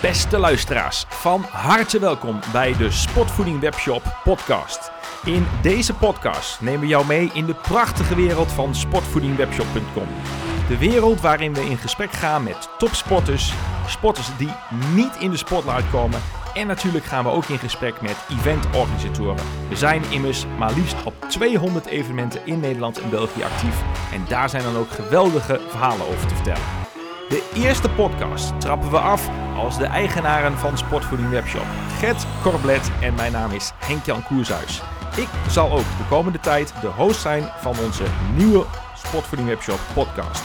Beste luisteraars, van harte welkom bij de Sportvoeding Webshop podcast. In deze podcast nemen we jou mee in de prachtige wereld van sportvoedingwebshop.com. De wereld waarin we in gesprek gaan met topsporters, sporters die niet in de spotlight komen en natuurlijk gaan we ook in gesprek met eventorganisatoren. We zijn immers maar liefst op 200 evenementen in Nederland en België actief en daar zijn dan ook geweldige verhalen over te vertellen. De eerste podcast trappen we af als de eigenaren van Sportvoeding Webshop, Gert Corblet en mijn naam is Henk-Jan Koershuis. Ik zal ook de komende tijd de host zijn van onze nieuwe Sportvoeding Webshop podcast.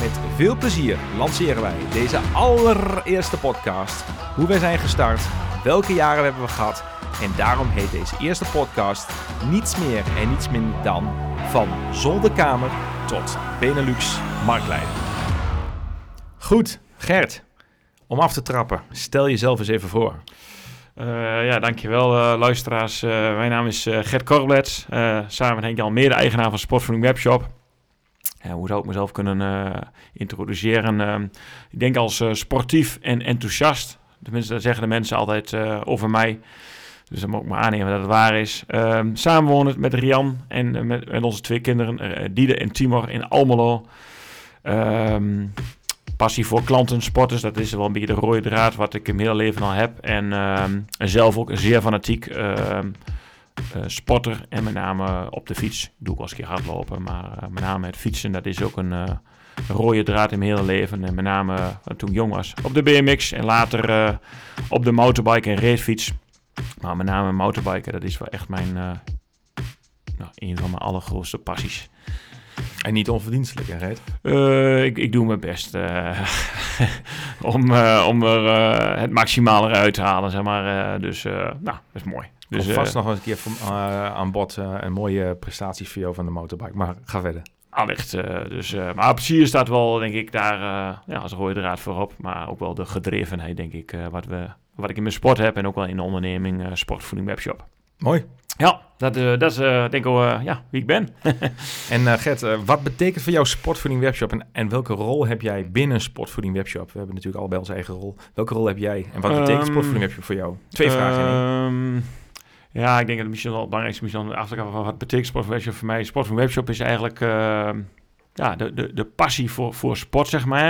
Met veel plezier lanceren wij deze allereerste podcast, hoe wij zijn gestart, welke jaren hebben we gehad en daarom heet deze eerste podcast niets meer en niets minder dan van zolderkamer tot Benelux marktleider. Goed, Gert, om af te trappen, stel jezelf eens even voor. Uh, ja, dankjewel uh, luisteraars. Uh, mijn naam is Gert Korblets, samen met Henk Jan Meer, de eigenaar van Sportvoeding Webshop. hoe zou ik mezelf kunnen introduceren? ik denk als sportief en enthousiast. Tenminste, dat zeggen de mensen altijd over mij. Dus dan moet ik maar aannemen dat het waar is. Ehm, samenwonen met Rian en met, met, onze twee kinderen, Diede en Timor in Almelo. Ehm, passie voor klanten, sporters, dat is wel een beetje de rode draad wat ik in mijn hele leven al heb. En, ehm, zelf ook een zeer fanatiek uh, sporter. En met name op de fiets. Doe ik wel eens een keer hardlopen. Maar uh, met name het fietsen, dat is ook een rode draad in mijn hele leven. En met name toen ik jong was op de BMX. En later op de motorbike en racefiets. Maar met name motorbiken, dat is wel echt mijn, nou, een van mijn allergrootste passies. En niet onverdienstelijk, hè, Reet? Uh, ik, ik doe mijn best uh, om, uh, om er het maximale eruit te halen, zeg maar. dus, nou, dat is mooi. Dus vast nog eens een keer van, aan bod een mooie prestaties voor jou van de motorbike. Maar ga verder. Allicht. dus, maar plezier staat wel, denk ik, daar ja, als rode draad voorop. Maar ook wel de gedrevenheid, denk ik, wat, we, wat ik in mijn sport heb. En ook wel in de onderneming Sportvoeding Webshop. Mooi. Ja, dat, uh, dat is uh, denk ik wel uh, ja, wie ik ben. en Gert, wat betekent voor jou Sportvoeding Webshop en, en welke rol heb jij binnen Sportvoeding Webshop? We hebben natuurlijk allebei onze eigen rol. Welke rol heb jij en wat betekent um, Sportvoeding Webshop voor jou? Twee vragen um, Ja, ik denk dat het misschien wel het belangrijkste misschien af wat betekent Sportvoeding Webshop voor mij. Sportvoeding Webshop is eigenlijk ehm, ja, de, de, de passie voor, voor sport, zeg maar.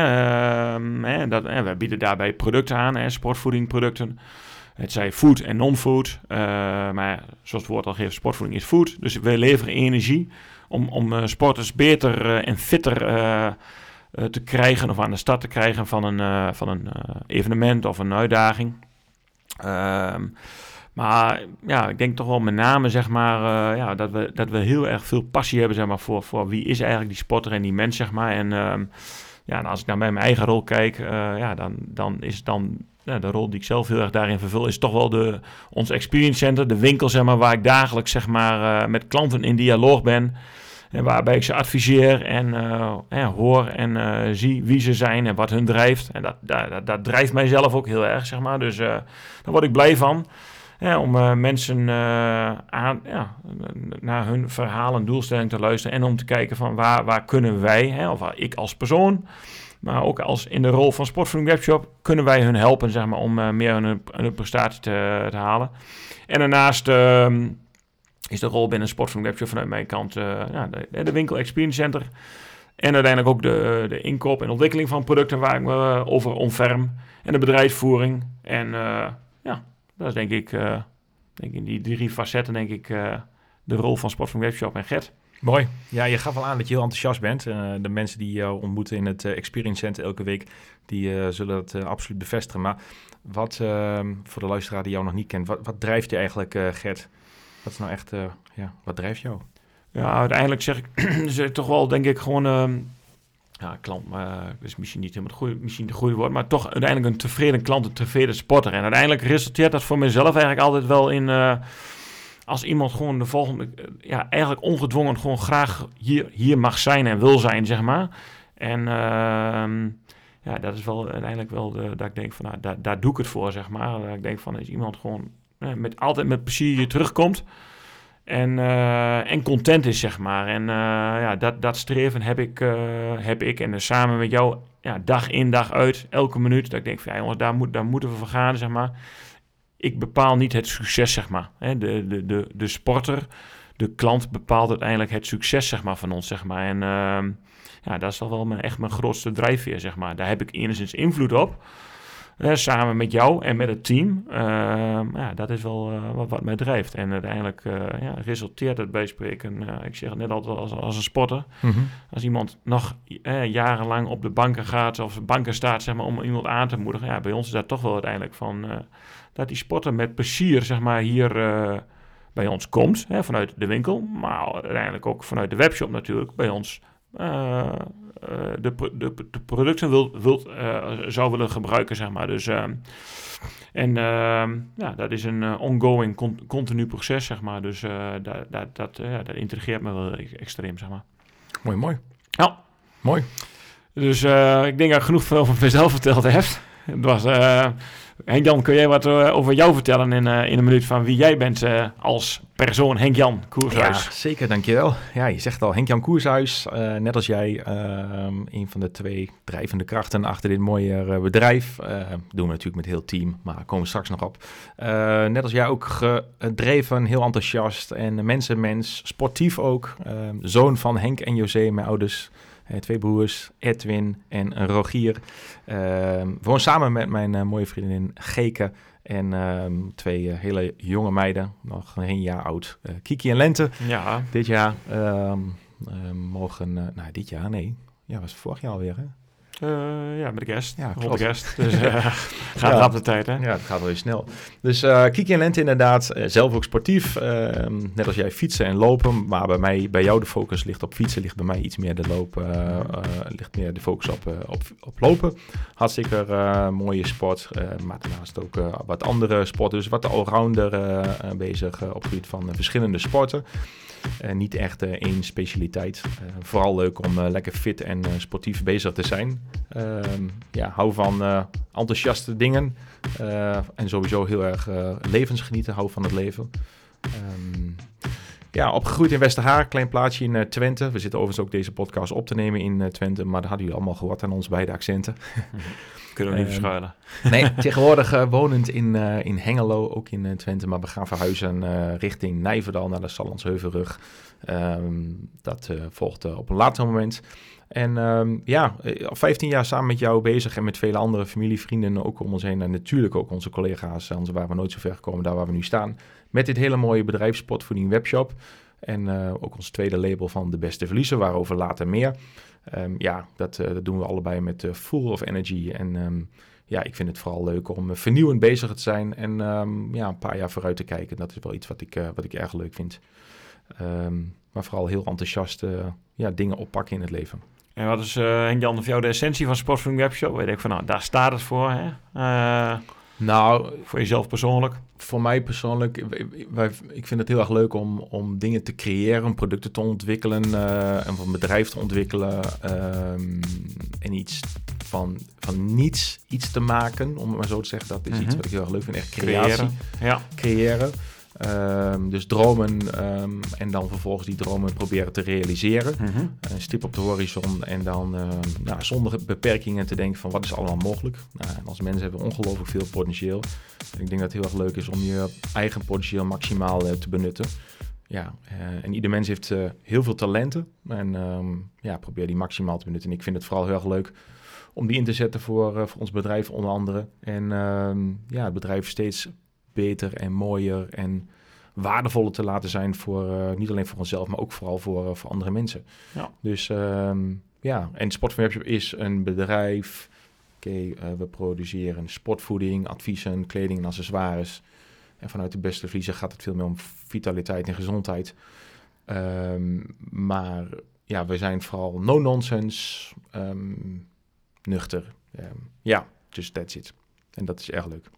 Hè, dat, we bieden daarbij producten aan, hè, sportvoedingproducten. Het zij food en non-food. Uh, maar zoals het woord al geeft, sportvoeding is food. Dus we leveren energie om, om uh, sporters beter uh, en fitter te krijgen of aan de start te krijgen van een, van een evenement of een uitdaging. Ehm, maar ja, ik denk toch wel met name zeg maar, ja, dat, we, dat we heel erg veel passie hebben zeg maar, voor, voor wie is eigenlijk die sporter en die mens. Zeg maar. En ehm, ja, en als ik naar mijn eigen rol kijk, ja, dan, dan is dan ja, de rol die ik zelf heel erg daarin vervul, is toch wel de, ons experience center, de winkel zeg maar, waar ik dagelijks zeg maar, uh, met klanten in dialoog ben. En waarbij ik ze adviseer en ja, hoor en uh, zie wie ze zijn en wat hun drijft. En dat, dat, dat drijft mijzelf ook heel erg, zeg maar. Dus daar word ik blij van. Ja, om mensen aan, ja, naar hun verhaal en doelstelling te luisteren. En om te kijken van waar, waar kunnen wij, hè, of waar ik als persoon maar ook als in de rol van Sportvoeding Webshop kunnen wij hun helpen zeg maar, om uh, meer hun, prestatie te, halen. En daarnaast uh, is de rol binnen Sportvoeding Webshop vanuit mijn kant uh, ja, de, de, winkel Experience Center. En uiteindelijk ook de, de inkoop en ontwikkeling van producten waar ik me over omferm. En de bedrijfsvoering. En ja, dat is denk ik, denk in die drie facetten denk ik de rol van Sportvoeding Webshop en Gert. Mooi. Ja, je gaf al aan dat je heel enthousiast bent. Uh, de mensen die jou ontmoeten in het uh, Experience Center elke week, die uh, zullen dat absoluut bevestigen. Maar wat, ehm, voor de luisteraar die jou nog niet kent, wat, wat drijft je eigenlijk, Gert? Wat is nou echt, ja, wat drijft jou? Ja, uiteindelijk zeg ik, zeg toch wel, denk ik, gewoon, ehm, ja, klant, maar is misschien niet helemaal het goede, misschien de goede woord, maar toch uiteindelijk een tevreden klant, een tevreden sporter. En uiteindelijk resulteert dat voor mezelf eigenlijk altijd wel in als iemand gewoon de volgende, eh, ja, eigenlijk ongedwongen gewoon graag hier, hier mag zijn en wil zijn, zeg maar. En uh, ja, dat is wel uiteindelijk wel de, dat ik denk van, nou, daar, daar doe ik het voor, zeg maar. Dat ik denk van, is iemand gewoon met, altijd met plezier hier terugkomt. En, uh, en content is, zeg maar. En ja, dat, dat streven heb ik, heb ik. En samen met jou, ja, dag in, dag uit, elke minuut. Dat ik denk van, ja jongens, daar, moet, daar moeten we voor gaan, zeg maar. Ik bepaal niet het succes, zeg maar. Hè, de, de, de, de sporter, de klant bepaalt uiteindelijk het succes, zeg maar, van ons, zeg maar. En ehm, ja, dat is toch wel mijn, echt mijn grootste drijfveer, zeg maar. Daar heb ik enigszins invloed op samen met jou en met het team. Ehm, ja, dat is wel uh, wat, wat mij drijft. En uiteindelijk uh, ja, resulteert het bij spreken, uh, ik zeg het net altijd als, als een sporter. Mm -hmm. Als iemand nog jarenlang op de banken gaat of banken staat zeg maar, om iemand aan te moedigen. Ja, bij ons is dat toch wel uiteindelijk van dat die sporter met plezier zeg maar, hier bij ons komt. Hè, vanuit de winkel, maar uiteindelijk ook vanuit de webshop natuurlijk bij ons eh, de, de, de, producten wilt, uh, zou willen gebruiken, zeg maar. Dus, uh, en ehm, ja, dat is een ongoing, con continu proces, zeg maar. Dus dat, dat, dat, dat intrigeert me wel extreem, zeg maar. Mooi, mooi. Ja. Mooi. Dus ik denk dat ik genoeg over mezelf verteld heb. Het was Henk-Jan, kun jij wat uh, over jou vertellen in, uh, in een minuut van wie jij bent als persoon, Henk-Jan Koershuis? Ja, zeker, dankjewel. Ja, je zegt al, Henk-Jan Koershuis, net als jij, een van de twee drijvende krachten achter dit mooie bedrijf. doen we natuurlijk met heel team, maar komen we straks nog op. net als jij ook gedreven, heel enthousiast en mensenmens, sportief ook. zoon van Henk en José, mijn ouders twee broers, Edwin en Rogier. Uh, woon samen met mijn uh, mooie vriendin Geke en ehm, twee eh, hele jonge meiden, nog een jaar oud. Kiki en Lente. Ja. Dit jaar ehm, mogen, nou dit jaar, nee, ja, was vorig jaar alweer hè? Uh, ja, met de kerst. Ja, klopt. de kerst. Dus uh, gaat ja. op de tijd, hè? Ja, het gaat wel heel snel. Dus uh, Kiki en Lente inderdaad. zelf ook sportief. Ehm, net als jij fietsen en lopen. Maar bij mij, bij jou de focus ligt op fietsen. Ligt bij mij iets meer de loop. ligt meer de focus op, op, op lopen. Hartstikke mooie sport. maar daarnaast ook wat andere sporten. Dus wat de allrounder bezig op het gebied van verschillende sporten. Uh, niet echt uh, één specialiteit. Uh, vooral leuk om lekker fit en sportief bezig te zijn. Ehm, ja, hou van enthousiaste dingen. en sowieso heel erg levensgenieten. Hou van het leven. Um, ja, opgegroeid in Westerhaar, klein plaatsje in Twente. We zitten overigens ook deze podcast op te nemen in Twente. Maar daar hadden jullie allemaal gehoord aan ons beide accenten. Kunnen we niet ehm, verschuilen. Nee, tegenwoordig uh, wonend in, uh, in Hengelo, ook in uh, Twente. Maar we gaan verhuizen richting Nijverdal naar de Sallandsheuvelrug. Um, dat volgt op een later moment. En um, ja, al 15 jaar samen met jou bezig en met vele andere familie, vrienden ook om ons heen. En natuurlijk ook onze collega's, anders waren we nooit zo ver gekomen daar waar we nu staan. Met dit hele mooie bedrijf Spotvoeding Webshop. En ook ons tweede label van De Beste Verliezen, waarover later meer. Um, ja, dat, uh, dat, doen we allebei met uh, Full of Energy. En um, ja, ik vind het vooral leuk om uh, vernieuwend bezig te zijn en um, ja, een paar jaar vooruit te kijken. Dat is wel iets wat ik, wat ik erg leuk vind. maar vooral heel enthousiast ja, dingen oppakken in het leven. En wat is, Henk-Jan, voor jou de essentie van Sportswing Webshop? Weet ik van, nou, daar staat het voor, hè? Nou, voor jezelf persoonlijk? Voor mij persoonlijk, wij, ik vind het heel erg leuk om, om dingen te creëren, producten te ontwikkelen uh, en een bedrijf te ontwikkelen um, en iets van, van niets iets te maken, om het maar zo te zeggen. Dat is iets mhm. wat ik heel erg leuk vind, echt creatie. Creëren. Ja. creëren. Um, dus dromen um, en dan vervolgens die dromen proberen te realiseren. Mm -hmm. Een stip op de horizon en dan uh, nou, zonder beperkingen te denken van wat is allemaal mogelijk. Nou, en als mensen hebben we ongelooflijk veel potentieel. En ik denk dat het heel erg leuk is om je eigen potentieel maximaal uh, te benutten. Ja, uh, en ieder mens heeft uh, heel veel talenten en ja, probeer die maximaal te benutten. En ik vind het vooral heel erg leuk om die in te zetten voor, voor ons bedrijf onder andere. En ja, het bedrijf steeds beter en mooier en waardevoller te laten zijn voor uh, niet alleen voor onszelf, maar ook vooral voor, uh, voor andere mensen. Ja. Dus um, ja, en Sport van Webshop is een bedrijf. Oké, okay, uh, we produceren sportvoeding, adviezen, kleding en accessoires. En vanuit de beste vliezen gaat het veel meer om vitaliteit en gezondheid. Um, maar ja, we zijn vooral no-nonsense, um, nuchter. ja, dus that's it. En dat is erg leuk.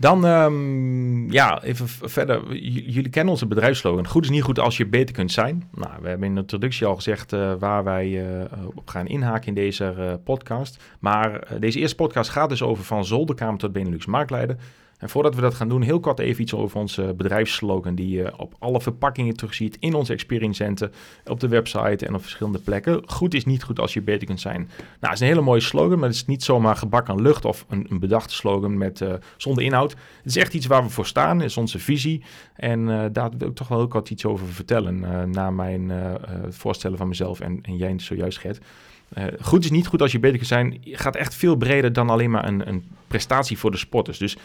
Dan, um, ja, even verder. jullie kennen onze bedrijfsslogan. Goed is niet goed als je beter kunt zijn. Nou, we hebben in de introductie al gezegd uh, waar wij uh, op gaan inhaken in deze podcast. Maar deze eerste podcast gaat dus over van zolderkamer tot Benelux marktleider. En voordat we dat gaan doen, heel kort even iets over onze bedrijfsslogan die je op alle verpakkingen terugziet in onze experience center, op de website en op verschillende plekken. Goed is niet goed als je beter kunt zijn. Nou, het is een hele mooie slogan, maar het is niet zomaar gebak aan lucht of een, een bedachte slogan met, uh, zonder inhoud. Het is echt iets waar we voor staan, is onze visie. En uh, daar wil ik toch wel heel kort iets over vertellen uh, na mijn voorstellen van mezelf en, en jij zojuist, Gert. goed is niet goed als je beter kunt zijn, gaat echt veel breder dan alleen maar een, een prestatie voor de sporters. Dus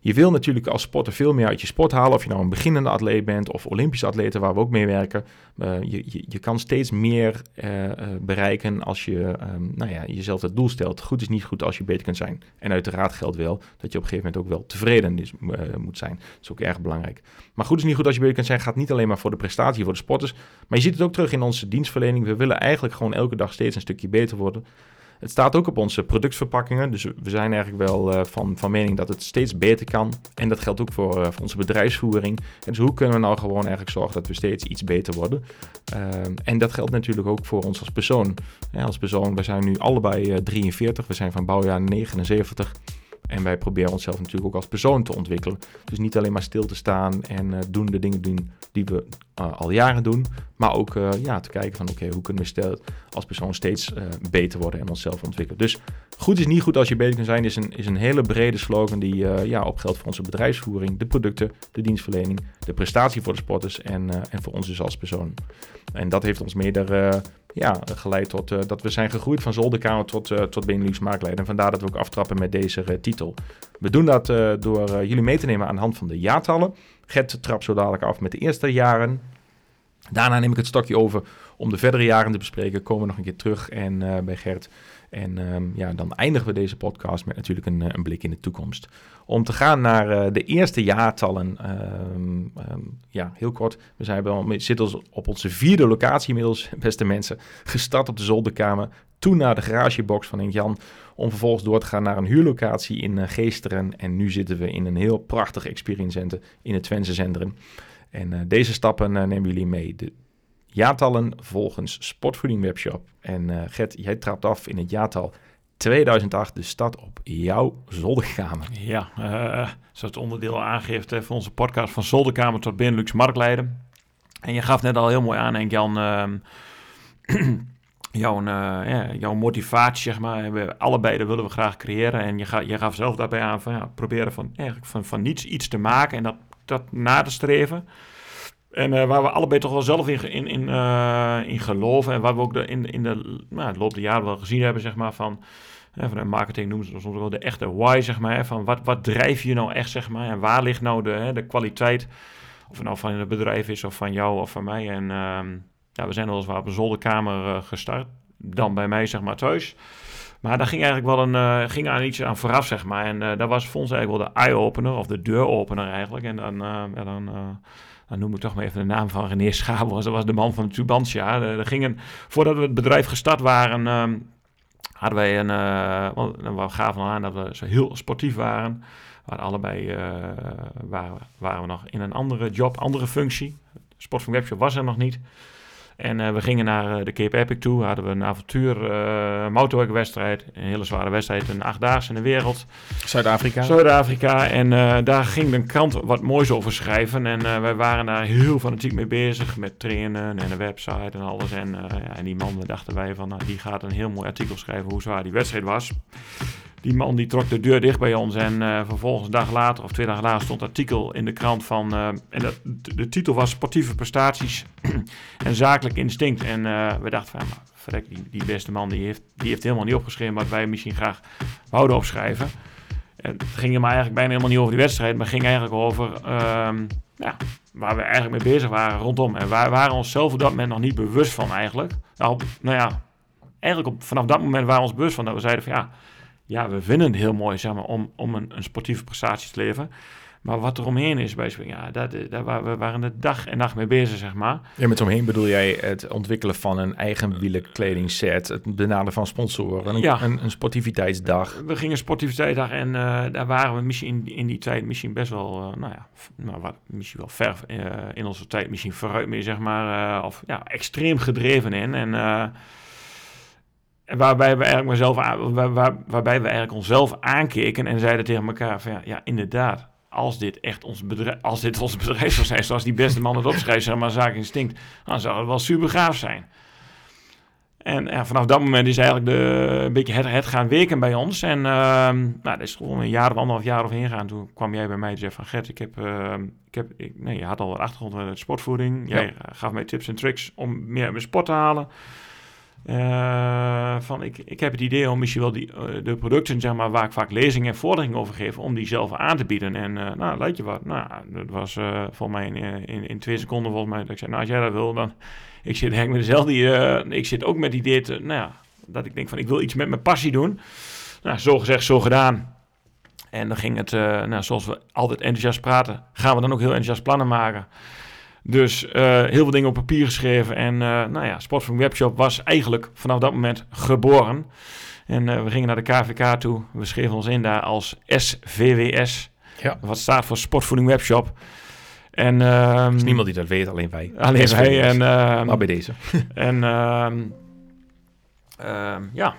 je wil natuurlijk als sporter veel meer uit je sport halen. Of je nou een beginnende atleet bent of Olympische atleten waar we ook mee werken. Uh, je, je, kan steeds meer uh, bereiken als je um, nou ja, jezelf het doel stelt. Goed is niet goed als je beter kunt zijn. En uiteraard geldt wel dat je op een gegeven moment ook wel tevreden is, moet zijn. Dat is ook erg belangrijk. Maar goed is niet goed als je beter kunt zijn gaat niet alleen maar voor de prestatie voor de sporters. Maar je ziet het ook terug in onze dienstverlening. We willen eigenlijk gewoon elke dag steeds een stukje beter worden. Het staat ook op onze productverpakkingen. Dus we zijn eigenlijk wel uh, van, van mening dat het steeds beter kan. En dat geldt ook voor, uh, voor onze bedrijfsvoering. En dus hoe kunnen we nou gewoon eigenlijk zorgen dat we steeds iets beter worden? Uh, en dat geldt natuurlijk ook voor ons als persoon. Als persoon, we zijn nu allebei 43. Eh, we zijn van bouwjaar 79. En wij proberen onszelf natuurlijk ook als persoon te ontwikkelen. Dus niet alleen maar stil te staan en uh, doen de dingen doen die we uh, al jaren doen. Maar ook uh, ja, te kijken van oké, hoe kunnen we stel, als persoon steeds beter worden en onszelf ontwikkelen. Dus goed is niet goed als je beter kunt zijn, is een, is een hele brede slogan die ja, opgeldt voor onze bedrijfsvoering, de producten, de dienstverlening, de prestatie voor de sporters en, en voor ons dus als persoon. En dat heeft ons mede ja, geleid tot uh, dat we zijn gegroeid van zolderkamer tot, uh, tot Benelux. En vandaar dat we ook aftrappen met deze uh, titel. We doen dat door jullie mee te nemen aan de hand van de jaartallen. Gert trapt zo dadelijk af met de eerste jaren. Daarna neem ik het stokje over om de verdere jaren te bespreken. Komen we nog een keer terug en bij Gert. En um, ja, dan eindigen we deze podcast met natuurlijk een, een blik in de toekomst om te gaan naar uh, de eerste jaartallen. Um, um, ja, heel kort. We, zijn wel, we zitten op onze vierde locatie inmiddels, beste mensen. Gestart op de zolderkamer. Toen naar de garagebox van Jan. Om vervolgens door te gaan naar een huurlocatie in uh, Geesteren. En nu zitten we in een heel prachtig experience center in het Twentse Centrum. En deze stappen nemen jullie mee. De jaartallen volgens Sportvoeding Webshop. En Gert, jij trapt af in het jaartal 2008 de stad op jouw zolderkamer. Ja, uh, zoals het onderdeel aangeeft uh, van onze podcast van zolderkamer tot Benelux marktleiden. En je gaf net al heel mooi aan, Henk Jan, uh, jouw, uh, ja, jouw motivatie, zeg maar. We, allebei dat willen we graag creëren. En je, ga, je gaf zelf daarbij aan van ja, proberen van, eigenlijk van, van niets iets te maken en dat, dat na te streven. En uh, waar we allebei toch wel zelf in, in, in, uh, in geloven. En waar we ook de, in, in de nou, het loop der jaren wel gezien hebben, zeg maar, van, hè, van marketing noemen ze soms wel de echte why, zeg maar. van wat, wat drijf je nou echt, zeg maar. En waar ligt nou de, hè, de kwaliteit, of het nou van het bedrijf is, of van jou of van mij. En uh, ja, we zijn al eens op een zolderkamer uh, gestart. Dan bij mij, zeg maar, thuis. Maar daar ging eigenlijk wel een, ging aan iets aan vooraf, zeg maar. En dat was voor ons eigenlijk wel de eye-opener, of de deuropener eigenlijk. En dan, ja, dan dan noem ik toch maar even de naam van René Schabels. Dat was de man van Tubantia. Er gingen, voordat we het bedrijf gestart waren, ehm, hadden wij een, uh, we gaven al aan dat we zo heel sportief waren. Waren allebei uh, waren, waren we nog in een andere job, andere functie. Sport van Webshop was er nog niet. En uh, we gingen naar uh, de Cape Epic toe. Hadden we een avontuur, uh, motorwedstrijd. Een hele zware wedstrijd, een achtdaagse in de wereld. Zuid-Afrika. Zuid-Afrika. En daar ging de krant wat moois over schrijven. En wij waren daar heel fanatiek mee bezig. Met trainen en een website en alles. En, ja, en die man, dachten wij van, nou, die gaat een heel mooi artikel schrijven hoe zwaar die wedstrijd was. Die man die trok de deur dicht bij ons en uh, vervolgens een dag later of twee dagen later stond een artikel in de krant van... Uh, en de titel was Sportieve prestaties en zakelijk instinct. En uh, we dachten van, verrek, die, die beste man die heeft, die heeft helemaal niet opgeschreven wat wij misschien graag wouden opschrijven. En het ging maar eigenlijk bijna helemaal niet over die wedstrijd, maar ging eigenlijk over ehm, ja, waar we eigenlijk mee bezig waren rondom. En wij waren onszelf op dat moment nog niet bewust van eigenlijk. Nou, nou ja, eigenlijk op, vanaf dat moment waren we ons bewust van dat we zeiden van ja ja, we vinden het heel mooi zeg maar, om, om een, een sportieve prestatie te leveren. Maar wat er omheen is bij ja, dat, daar waren we waren er dag en nacht mee bezig, zeg maar. Ja, met omheen bedoel jij het ontwikkelen van een eigen wielenkledingset, het benaderen van sponsoren, een, Ja. een, een sportiviteitsdag. We gingen sportiviteitsdag en eh, daar waren we misschien in, in die tijd misschien best wel, eh, nou ja, nou, wat, misschien wel ver eh, in onze tijd misschien vooruit mee, zeg maar, eh, of ja, extreem gedreven in. En, eh, en waarbij we eigenlijk mezelf aan, waar, waar- waarbij we eigenlijk onszelf aankeken en zeiden tegen elkaar van ja, ja inderdaad. Als dit echt ons bedrijf, als dit ons bedrijf zou zijn, zoals die beste man het opschrijft, zeg maar, zaak instinct, dan zou het wel super gaaf zijn. En ja, vanaf dat moment is eigenlijk de, een beetje het, het gaan werken bij ons. En ehm nou, dat is gewoon een jaar of anderhalf jaar overheen gaan. Toen kwam jij bij mij en zei van... Gert, ik heb... ehm, ik heb ik, nee, je had al wat achtergrond met sportvoeding. Jij Ja. gaf mij tips en tricks om meer mijn sport te halen. Eh, van, ik, ik heb het idee om misschien wel die, eh, de producten zeg maar, waar ik vaak lezingen en vorderingen over geef... om die zelf aan te bieden. En eh, nou, weet je wat? Nou, dat was volgens mij in, in, twee seconden volgens mij... dat ik zei, nou, als jij dat wil, dan... Ik zit met dezelfde... ik zit ook met die te, nou ja, dat ik denk van ik wil iets met mijn passie doen. Nou, zo gezegd, zo gedaan. En dan ging het, nou, zoals we altijd enthousiast praten, gaan we dan ook heel enthousiast plannen maken. Dus eh, heel veel dingen op papier geschreven. En uh, nou ja, Sportfunk Webshop was eigenlijk vanaf dat moment geboren. En uh, we gingen naar de KVK toe. We schreven ons in daar als SVWS. Ja. Wat staat voor Sportvoeding Webshop. En, er is niemand die dat weet, alleen wij. Alleen wij. En, uh, maar bij deze. en ehm, ehm, ja,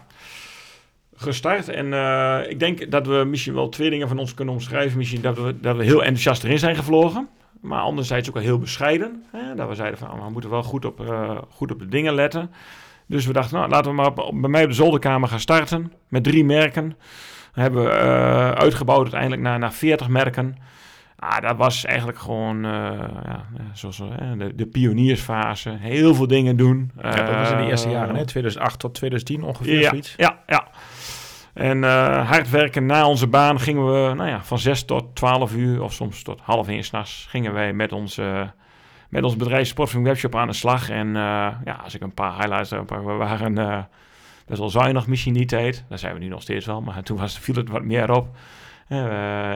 gestart. En uh, ik denk dat we misschien wel twee dingen van ons kunnen omschrijven. Misschien dat we, dat we heel enthousiast erin zijn gevlogen. Maar anderzijds ook wel heel bescheiden. Hè? Dat we zeiden van, we moeten wel goed op, uh, goed op de dingen letten. Dus we dachten, nou, laten we maar op, bij mij op de zolderkamer gaan starten. Met drie merken. Dat hebben we uh, uitgebouwd uiteindelijk naar, naar 40 merken. Ah, dat was eigenlijk gewoon, uh, ja, zoals uh, de, de pioniersfase. Heel veel dingen doen. Ja, dat was in de eerste jaren, hè? 2008 tot 2010 ongeveer ja, zoiets. Ja, ja. En uh, hard werken na onze baan gingen we nou ja, van 6 tot 12 uur of soms tot half 1 s'nachts gingen wij met ons, uh, met ons bedrijf Sportfilm Webshop aan de slag. En uh, ja, als ik een paar highlights heb, we waren best wel zuinig misschien die tijd. Daar zijn we nu nog steeds wel, maar toen was, viel het wat meer op.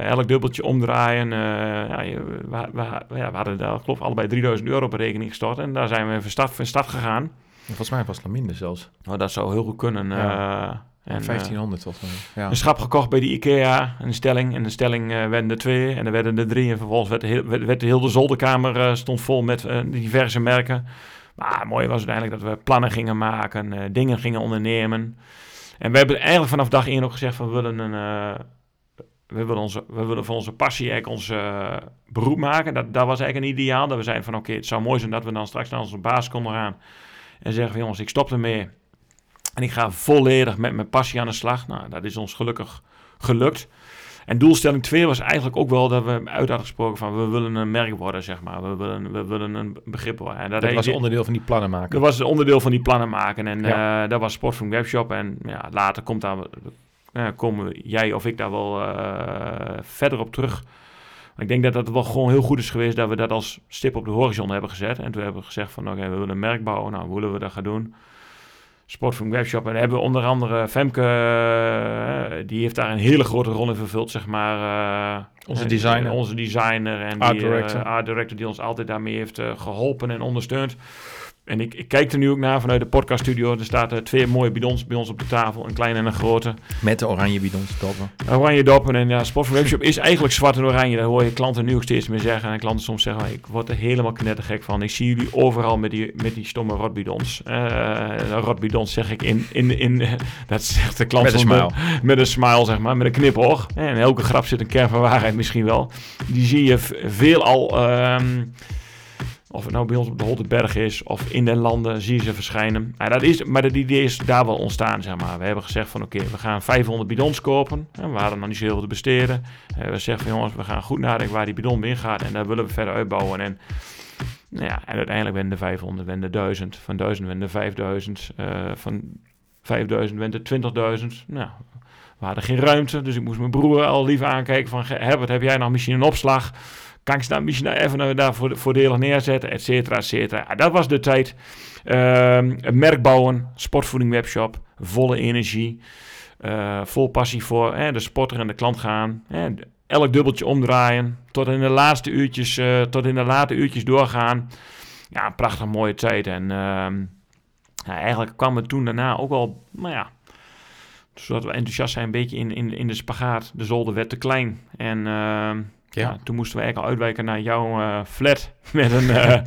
Elk dubbeltje omdraaien. Ja, we, we, we, ja, we hadden daar, geloof allebei 3000 euro op rekening gestort. En daar zijn we van start, van start gegaan. Volgens mij was het nog minder zelfs. Oh, dat zou heel goed kunnen. Ja. En, 1500 tot. Ja. Een schap gekocht bij de IKEA, een stelling. En de stelling uh, werden er twee en er werden er drie. En vervolgens werd, heel, werd, werd de hele zolderkamer uh, stond vol met uh, diverse merken. Maar mooi was uiteindelijk dat we plannen gingen maken, dingen gingen ondernemen. En we hebben eigenlijk vanaf dag één ook gezegd van we willen een... We willen, onze, we willen van onze passie eigenlijk ons beroep maken. Dat, dat was eigenlijk een ideaal. Dat we zeiden van oké, okay, het zou mooi zijn dat we dan straks naar onze baas konden gaan. En zeggen van jongens, ik stop ermee. En ik ga volledig met mijn passie aan de slag. Nou, dat is ons gelukkig gelukt. En doelstelling 2 was eigenlijk ook wel dat we uit hadden gesproken van we willen een merk worden, zeg maar. We willen, we willen een begrip worden. En dat, dat was onderdeel van die plannen maken. Dat was onderdeel van die plannen maken. En ja. uh, dat was Sport van Webshop. En ja, later komt daar, uh, komen jij of ik daar wel uh, verder op terug. Maar ik denk dat dat wel gewoon heel goed is geweest dat we dat als stip op de horizon hebben gezet. En toen hebben we gezegd van oké, okay, we willen een merk bouwen. Nou, hoe willen we dat gaan doen? Sportfunk Webshop. En hebben onder andere Femke, uh, die heeft daar een hele grote rol in vervuld, zeg maar. Uh, onze designer. En, onze designer en art die, director. Art director die ons altijd daarmee heeft geholpen en ondersteund. En ik, ik, kijk er nu ook naar vanuit de podcaststudio. Er staan uh, twee mooie bidons bij ons op de tafel, een kleine en een grote. Met de oranje bidons, doppen. Oranje doppen. En ja, Sportfunk Webshop is eigenlijk zwart en oranje. Dat hoor je klanten nu ook steeds meer zeggen. En klanten soms zeggen, ik word er helemaal knettergek van. Ik zie jullie overal met die, met die stomme rotbidons. Uh, rotbidons zeg ik in, in, in dat zegt de klant met een smile. Met, met een smile, zeg maar, met een knipoog. En elke grap zit een kern van waarheid misschien wel. Die zie je veel al... Um, of het nou bij ons op de Holtenberg is of in de landen, zie je ze verschijnen. Dat is, maar dat idee is daar wel ontstaan, zeg maar. We hebben gezegd van oké, we gaan 500 bidons kopen. En we hadden nog niet zo heel veel te besteden. En we zeggen van jongens, we gaan goed nadenken waar die bidon in gaat. En daar willen we verder uitbouwen. En, nou ja, en uiteindelijk werden de 500, werden de 1000. Van 1000 werden de 5000. Uh, van 5000 werden de 20.000. Nou, we hadden geen ruimte. Dus ik moest mijn broer al lief aankijken van... Herbert, heb jij nog misschien een opslag? Kan ik daar misschien even daar voordelig neerzetten, et cetera, et cetera. Ja, dat was de tijd. Uh, een merk bouwen, sportvoeding webshop, volle energie. Eh, vol passie voor de sporter en de klant gaan. elk dubbeltje omdraaien. Tot in de laatste uurtjes, uh, tot in de late uurtjes doorgaan. Ja, een prachtig mooie tijd. En ehm, ja, eigenlijk kwam het toen daarna ook wel, nou ja, zodat we enthousiast zijn, een beetje in, in, in de spagaat. De zolder werd te klein. En uh, ja. toen moesten we eigenlijk al uitwijken naar jouw uh, flat met een, uh,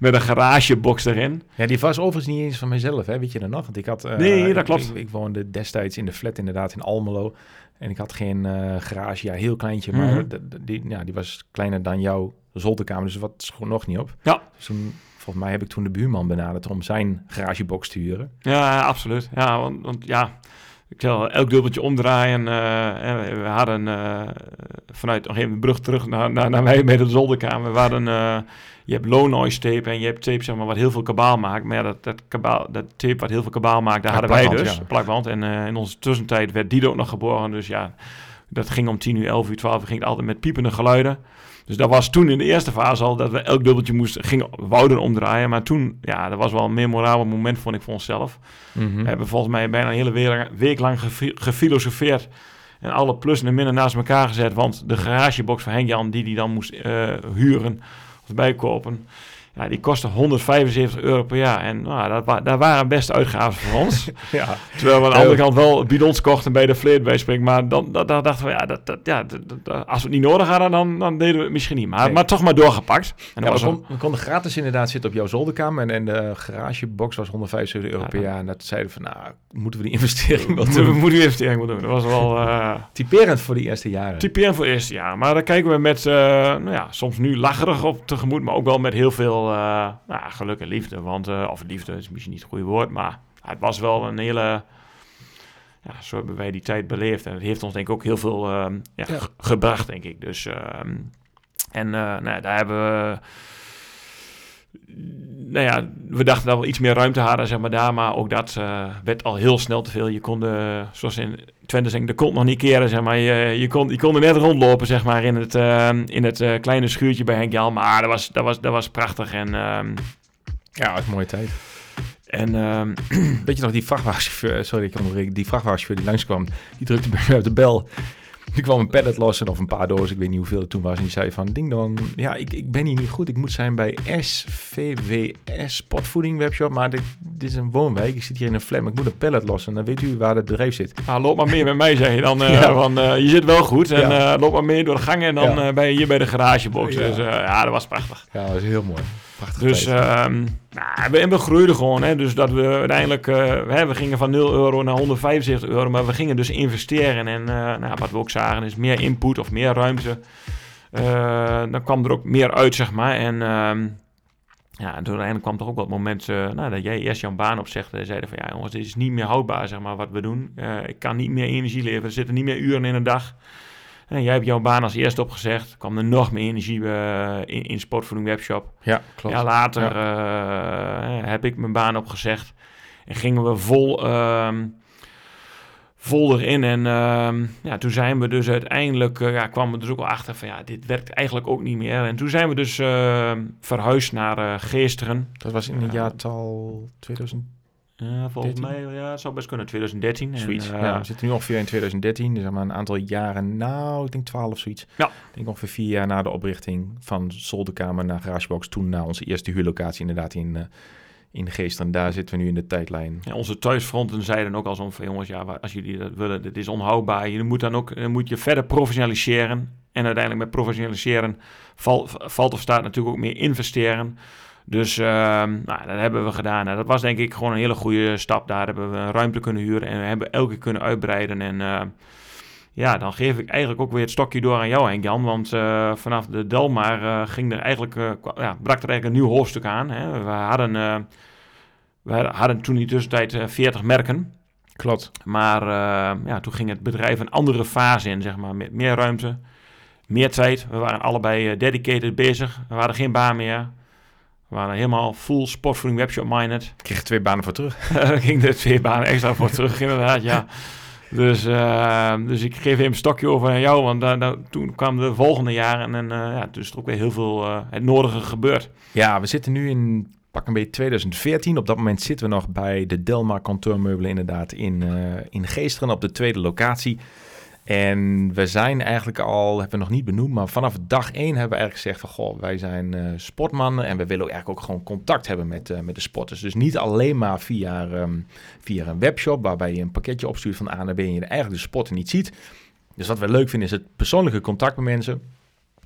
met een garagebox erin. Ja, die was overigens niet eens van mezelf, hè? weet je dat nog? Want ik had, uh, nee, dat klopt. Ik, ik, woonde destijds in de flat inderdaad in Almelo. En ik had geen garage, ja, heel kleintje, maar mm die, ja, die was kleiner dan jouw zolderkamer. Dus wat gewoon nog niet op. Ja. Dus toen volgens mij heb ik toen de buurman benaderd om zijn garagebox te huren. Ja, absoluut. Ja, want, want ja, ik zal elk dubbeltje omdraaien. Uh, we hadden uh, vanuit nog even de brug terug naar, naar, naar mij met de zolderkamer. We hadden, uh, je hebt low noise tape en je hebt tape zeg maar, wat heel veel kabaal maakt. Maar ja, dat, dat, kabaal, dat tape wat heel veel kabaal maakt, daar hadden wij dus. Ja. Plakband. En in onze tussentijd werd die ook nog geboren. Dus ja, dat ging om 10 uur, 11 uur, 12 uur. Ging het altijd met piepende geluiden. Dus dat was toen in de eerste fase al dat we elk dubbeltje moesten, gingen, wouden omdraaien. Maar toen, ja, dat was wel een memorabel moment, vond ik voor onszelf. Mhm. We hebben volgens mij bijna een hele week, lang gefilosofeerd. En alle plussen en minnen naast elkaar gezet. Want de garagebox van Henk-Jan, die die dan moest uh, huren of bijkopen... Ja, die kostte 175 euro per jaar. En nou, dat, dat waren best uitgaven voor ons. ja. Terwijl we aan de andere kant wel bidons kochten bij de Fleetbijspring. Maar dan, dachten we, ja, dat, dat, ja dat, als we het niet nodig hadden, dan, dan deden we het misschien niet. Maar, maar toch maar doorgepakt. En ja, we, we, konden gratis inderdaad zitten op jouw zolderkamer. En, en de garagebox was 175 euro per jaar. En dat zeiden we van, nou, moeten we die investering wel doen? We moeten die investering wel doen. Dat was wel... Uh, typerend voor die eerste jaren. Typerend voor de eerste jaar. Maar daar kijken we met, uh, nou ja, soms nu lacherig op tegemoet. Maar ook wel met heel veel uh, nou, geluk en liefde. Want, uh, of liefde is misschien niet het goede woord, maar het was wel een hele... Ja, zo hebben wij die tijd beleefd. En het heeft ons denk ik ook heel veel uh, ja, ja. gebracht, denk ik. Dus, ehm, en uh, nou, daar hebben we... Nou ja, we dachten dat we iets meer ruimte hadden, zeg maar, daar. Maar ook dat werd al heel snel te veel. Je kon, de, zoals in Twente zeggen, de kont nog niet keren, zeg maar. Je, je, kon, je kon er net rondlopen, zeg maar, in het, uh, in het uh, kleine schuurtje bij Henk Jan. Maar dat was, dat was, dat was prachtig. En, um, ja, het een mooie tijd. En um, weet je nog, die vrachtwagenchauffeur, sorry, ik onderbreek, die vrachtwagenchauffeur die langskwam, die drukte bij mij op de bel. Nu kwam een pallet los en of een paar dozen, ik weet niet hoeveel het toen was. En die zei van, ding dan, ja, ik, ik ben hier niet goed. Ik moet zijn bij SVWS, Sportvoeding Webshop. Maar dit, dit is een woonwijk, ik zit hier in een flat, ik moet een pallet los. En dan weet u waar het bedrijf zit. Ah, loop maar meer met mij, zeg je dan. Uh, ja. van, uh, je zit wel goed en ja. uh, loop maar meer door de gangen en dan ja. ben je hier bij de garagebox. Ja. Dus ja, dat was prachtig. Ja, dat was heel mooi. Dus um, nou, we, we groeiden gewoon. Hè, dus dat we uiteindelijk, uh, we, we, gingen van 0 euro naar 175 euro. Maar we gingen dus investeren. En uh, nou, wat we ook zagen is meer input of meer ruimte. Uh, dan kwam er ook meer uit, zeg maar. En uh, ja, en toen uiteindelijk kwam er ook wat moment nou, dat jij eerst jouw baan opzegde. En zeiden van ja jongens, dit is niet meer houdbaar, zeg maar, wat we doen. ik kan niet meer energie leveren. Er zitten niet meer uren in een dag. En jij hebt jouw baan als eerste opgezegd. kwam er nog meer energie uh, in, in Sportvoeding Webshop. Ja, klopt. Ja, later ja. Uh, heb ik mijn baan opgezegd. En gingen we vol, uh, vol erin. En ehm, ja, toen zijn we dus uiteindelijk... Uh, ja, kwamen we dus ook wel achter van... Ja, dit werkt eigenlijk ook niet meer. En toen zijn we dus ehm, verhuisd naar Geesteren. Dat was in het jaartal 2000... Ja, volgens 13? mij, ja, zou best kunnen, 2013. Zoiets. En, uh, ja, we zitten nu ongeveer in 2013, dus maar een aantal jaren, nou, ik denk 12 of zoiets. Ja. Ik denk ongeveer vier jaar na de oprichting van Zolderkamer naar Garagebox, toen naar onze eerste huurlocatie inderdaad in, uh, in Geest. En daar zitten we nu in de tijdlijn. Ja, onze thuisfronten zeiden ook al zo van, jongens, ja, als jullie dat willen, dit is onhoudbaar. Je moet dan ook, moet je verder professionaliseren. En uiteindelijk met professionaliseren val, valt of staat natuurlijk ook meer investeren. Dus uh, nou, dat hebben we gedaan. En dat was denk ik gewoon een hele goede stap. Daar hebben we ruimte kunnen huren en we hebben elke keer kunnen uitbreiden. En uh, ja, dan geef ik eigenlijk ook weer het stokje door aan jou, Henk Jan. Want uh, vanaf de Delmar ging er eigenlijk, ja, brak er eigenlijk een nieuw hoofdstuk aan. Hè. We, hadden, we hadden toen in de tussentijd 40 merken. Klopt. Maar ja, toen ging het bedrijf een andere fase in, zeg maar, met meer ruimte, meer tijd. We waren allebei dedicated bezig. We hadden geen baan meer. We waren helemaal full sportvoeding webshop minded. Ik kreeg twee banen voor terug. ging er twee banen extra voor terug, inderdaad, ja. Dus, uh, dus ik geef even een stokje over aan jou, want uh, toen kwam de volgende jaren en uh, ja, toen is er ook weer heel veel uh, het nodige gebeurd. Ja, we zitten nu in pak een beetje 2014. Op dat moment zitten we nog bij de Delmar kantoormeubelen inderdaad in, in Geesteren op de tweede locatie. En we zijn eigenlijk al, hebben we nog niet benoemd, maar vanaf dag één hebben we eigenlijk gezegd van, goh, wij zijn uh, sportmannen en we willen eigenlijk ook gewoon contact hebben met, uh, met de sporters. Dus niet alleen maar via, um, via een webshop waarbij je een pakketje opstuurt van A naar B en je eigenlijk de sporten niet ziet. Dus wat we leuk vinden is het persoonlijke contact met mensen.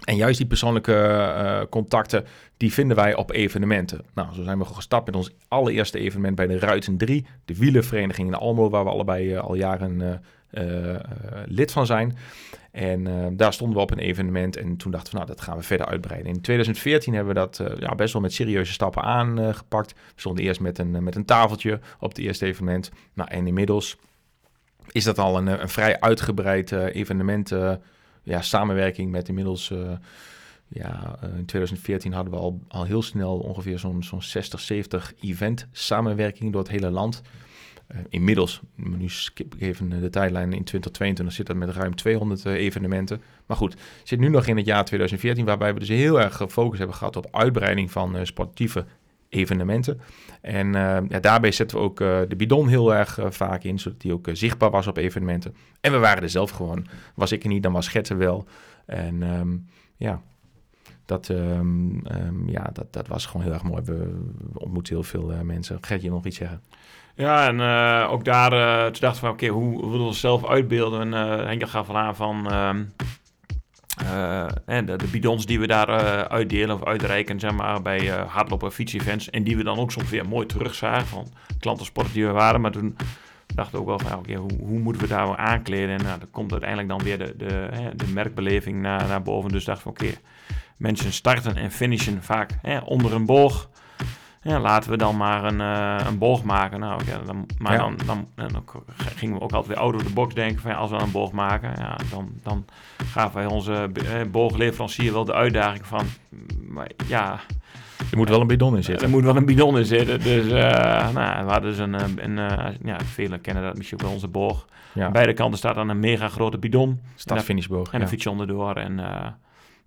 En juist die persoonlijke uh, contacten, die vinden wij op evenementen. Nou, zo zijn we gestart met ons allereerste evenement bij de Ruiten 3, de wielervereniging in Almelo, waar we allebei al jaren lid van zijn. En daar stonden we op een evenement en toen dachten we, nou, dat gaan we verder uitbreiden. In 2014 hebben we dat ja, best wel met serieuze stappen aangepakt. we stonden eerst met een, met een tafeltje op het eerste evenement. Nou, en inmiddels is dat al een, een vrij uitgebreid evenement ja, samenwerking met inmiddels... ja, in 2014 hadden we al, al heel snel ongeveer zo'n zo'n 60, 70 event samenwerking door het hele land. Uh, inmiddels, nu skip ik even de tijdlijn, in 2022 zit dat met ruim 200 uh, evenementen. Maar goed, zit nu nog in het jaar 2014, waarbij we dus heel erg gefocust hebben gehad op uitbreiding van sportieve evenementen. En ja, daarbij zetten we ook de bidon heel erg vaak in, zodat die ook zichtbaar was op evenementen. En we waren er zelf gewoon. Was ik er niet, dan was Gert wel. En um, ja, dat, um, um, ja dat, dat was gewoon heel erg mooi. We, we ontmoeten heel veel mensen. Gert, je nog iets zeggen? Ja, en ook daar, toen dachten we, oké, hoe, hoe willen we onszelf uitbeelden? En Henk gaf al aan van... Uh, en de, bidons die we daar uh, uitdelen of uitreiken, zeg maar, bij uh, hardlopen fietsevents. En die we dan ook soms weer mooi terugzagen van klantensporten die we waren. Maar toen dachten we ook wel van, oké, hoe, hoe, moeten we daar aankleden? En nou, dan komt uiteindelijk dan weer de, de, de merkbeleving naar, naar boven. Dus dachten we, oké, mensen starten en finishen vaak onder een boog. Ja, laten we dan maar een, uh, een boog maken. Nou, ja, dan, maar ja. dan, dan, dan, gingen we ook altijd weer out of the box denken van ja, als we een boog maken, ja, dan, dan gaven wij onze eh, boogleverancier wel de uitdaging van, maar ja... Er moet wel een bidon in zitten. Er moet wel een bidon in zitten. Dus uh, nou, we hadden dus een, een, een ja, velen kennen dat misschien wel onze boog. Ja. Aan beide kanten staat dan een mega grote bidon. Start-finishboog. En, en een fiets onderdoor. En, uh,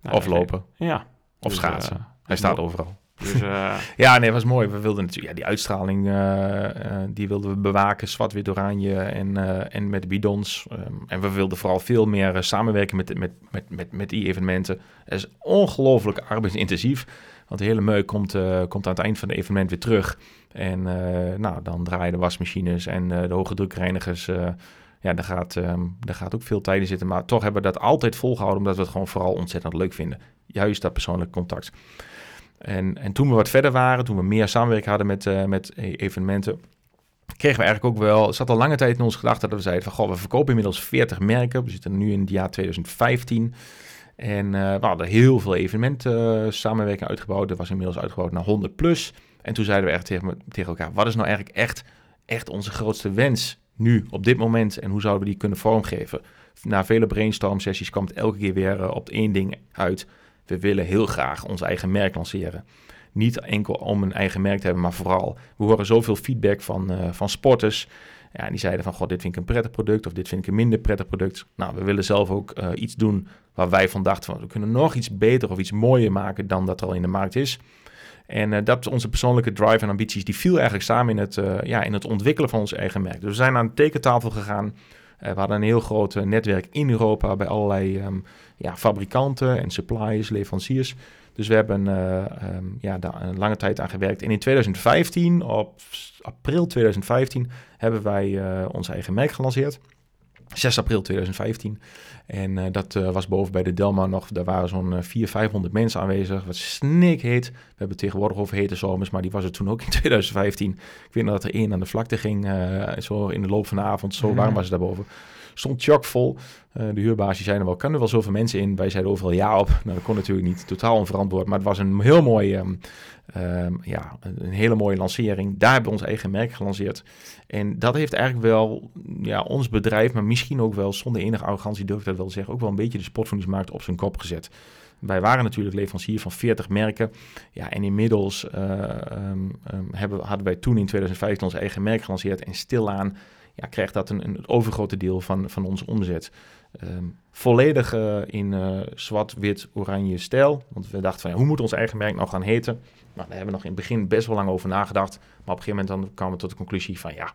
nou, of lopen. Ja. Of dus, schaatsen. Hij staat overal. Dus, uh, ja, nee, was mooi. We wilden natuurlijk ja, die uitstraling, uh, uh, die wilden we bewaken, zwart, wit, oranje en, en met bidons. Um, en we wilden vooral veel meer samenwerken met, met, met, met, die evenementen. Het is ongelooflijk arbeidsintensief, want de hele meuk komt, komt aan het eind van het evenement weer terug. En nou, dan draaien de wasmachines en de hoge drukreinigers ja, daar gaat, um, daar gaat ook veel tijd in zitten. Maar toch hebben we dat altijd volgehouden, omdat we het gewoon vooral ontzettend leuk vinden. Juist dat persoonlijk contact. En, en toen we wat verder waren, toen we meer samenwerking hadden met, uh, met evenementen, kregen we eigenlijk ook wel, het zat al lange tijd in ons gedachten dat we zeiden van, goh, we verkopen inmiddels 40 merken. We zitten nu in het jaar 2015. En uh, we hadden heel veel evenementen uh, samenwerking uitgebouwd. Dat was inmiddels uitgebouwd naar 100 plus. En toen zeiden we echt tegen, tegen elkaar, wat is nou eigenlijk echt, echt onze grootste wens nu, op dit moment? En hoe zouden we die kunnen vormgeven? Na vele brainstorm sessies kwam het elke keer weer op één ding uit we willen heel graag ons eigen merk lanceren. Niet enkel om een eigen merk te hebben, maar vooral, we horen zoveel feedback van, uh, van sporters. Ja, die zeiden van, god, dit vind ik een prettig product of dit vind ik een minder prettig product. Nou, we willen zelf ook uh, iets doen waar wij van dachten van, we kunnen nog iets beter of iets mooier maken dan dat er al in de markt is. En uh, dat onze persoonlijke drive en ambities, die viel eigenlijk samen in het, ja, in het ontwikkelen van ons eigen merk. Dus we zijn aan de tekentafel gegaan. we hadden een heel groot netwerk in Europa bij allerlei um, ja, fabrikanten en suppliers, leveranciers. Dus we hebben uh, um, ja, daar een lange tijd aan gewerkt. En in 2015, op april 2015, hebben wij uh, ons eigen merk gelanceerd. 6 april 2015. En uh, dat was boven bij de Delma nog. Daar waren zo'n 400, 500 mensen aanwezig. Wat snikheet. We hebben tegenwoordig over hete zomers, maar die was het toen ook in 2015. Ik weet nog dat er één aan de vlakte ging. Zo in de loop van de avond. Zo warm was het daarboven stond chockvol. Uh, de huurbaasje zei er wel, kan er wel zoveel mensen in? Wij zeiden overal ja op. Nou, dat kon natuurlijk niet. Totaal onverantwoord. Maar het was een heel mooi, um, um, ja, een hele mooie lancering. Daar hebben we ons eigen merk gelanceerd. En dat heeft eigenlijk wel ja, ons bedrijf, maar misschien ook wel zonder enige arrogantie durf ik dat wel zeggen, ook wel een beetje de sportvoedingsmarkt op zijn kop gezet. Wij waren natuurlijk leverancier van 40 merken. Ja, en inmiddels uh, um, hebben, hadden wij toen in 2015 ons eigen merk gelanceerd. En stilaan ja, krijgt dat een, een overgrote deel van, van onze omzet. ehm, volledig eh, in eh, zwart, wit, oranje stijl. Want we dachten van, ja, hoe moet ons eigen merk nou gaan heten? Nou, daar hebben we nog in het begin best wel lang over nagedacht. Maar op een gegeven moment dan kwamen we tot de conclusie van, ja,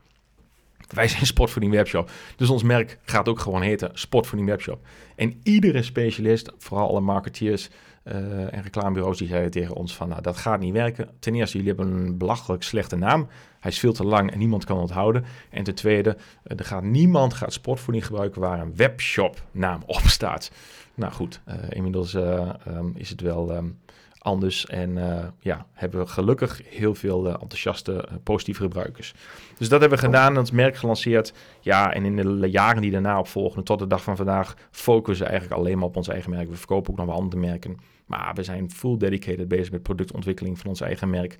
wij zijn Sportvoeding Webshop. Dus ons merk gaat ook gewoon heten Sportvoeding Webshop. En iedere specialist, vooral alle marketeers uh, en reclamebureaus, die zeiden tegen ons van, nou, dat gaat niet werken. Ten eerste, jullie hebben een belachelijk slechte naam. Hij is veel te lang en niemand kan onthouden. En ten tweede, uh, er gaat niemand gaat sportvoeding gebruiken waar een webshop naam op staat. Nou goed, uh, inmiddels um, is het wel um, anders. En ja, hebben we gelukkig heel veel enthousiaste, positieve gebruikers. Dus dat hebben we gedaan, ons merk gelanceerd. Ja, en in de jaren die daarna op volgden, tot de dag van vandaag, focussen we eigenlijk alleen maar op ons eigen merk. We verkopen ook nog wel andere merken. Maar we zijn full dedicated bezig met productontwikkeling van ons eigen merk.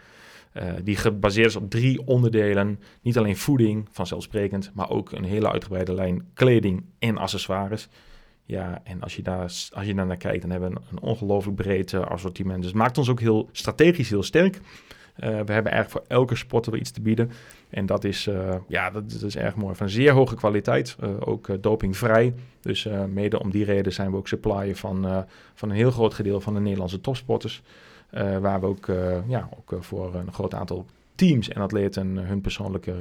Die gebaseerd is op drie onderdelen. Niet alleen voeding, vanzelfsprekend, maar ook een hele uitgebreide lijn kleding en accessoires. Ja, en als je daar, als je daar naar kijkt, dan hebben we een, ongelooflijk breed uh, assortiment. Dus het maakt ons ook heel strategisch heel sterk. Uh, we hebben eigenlijk voor elke sporter iets te bieden. En dat is, ja, dat, dat, is erg mooi. Van zeer hoge kwaliteit, ook dopingvrij. Dus mede om die reden zijn we ook supplier van, van een heel groot gedeelte van de Nederlandse topsporters. Waar we ook, ja, ook voor een groot aantal teams en atleten hun persoonlijke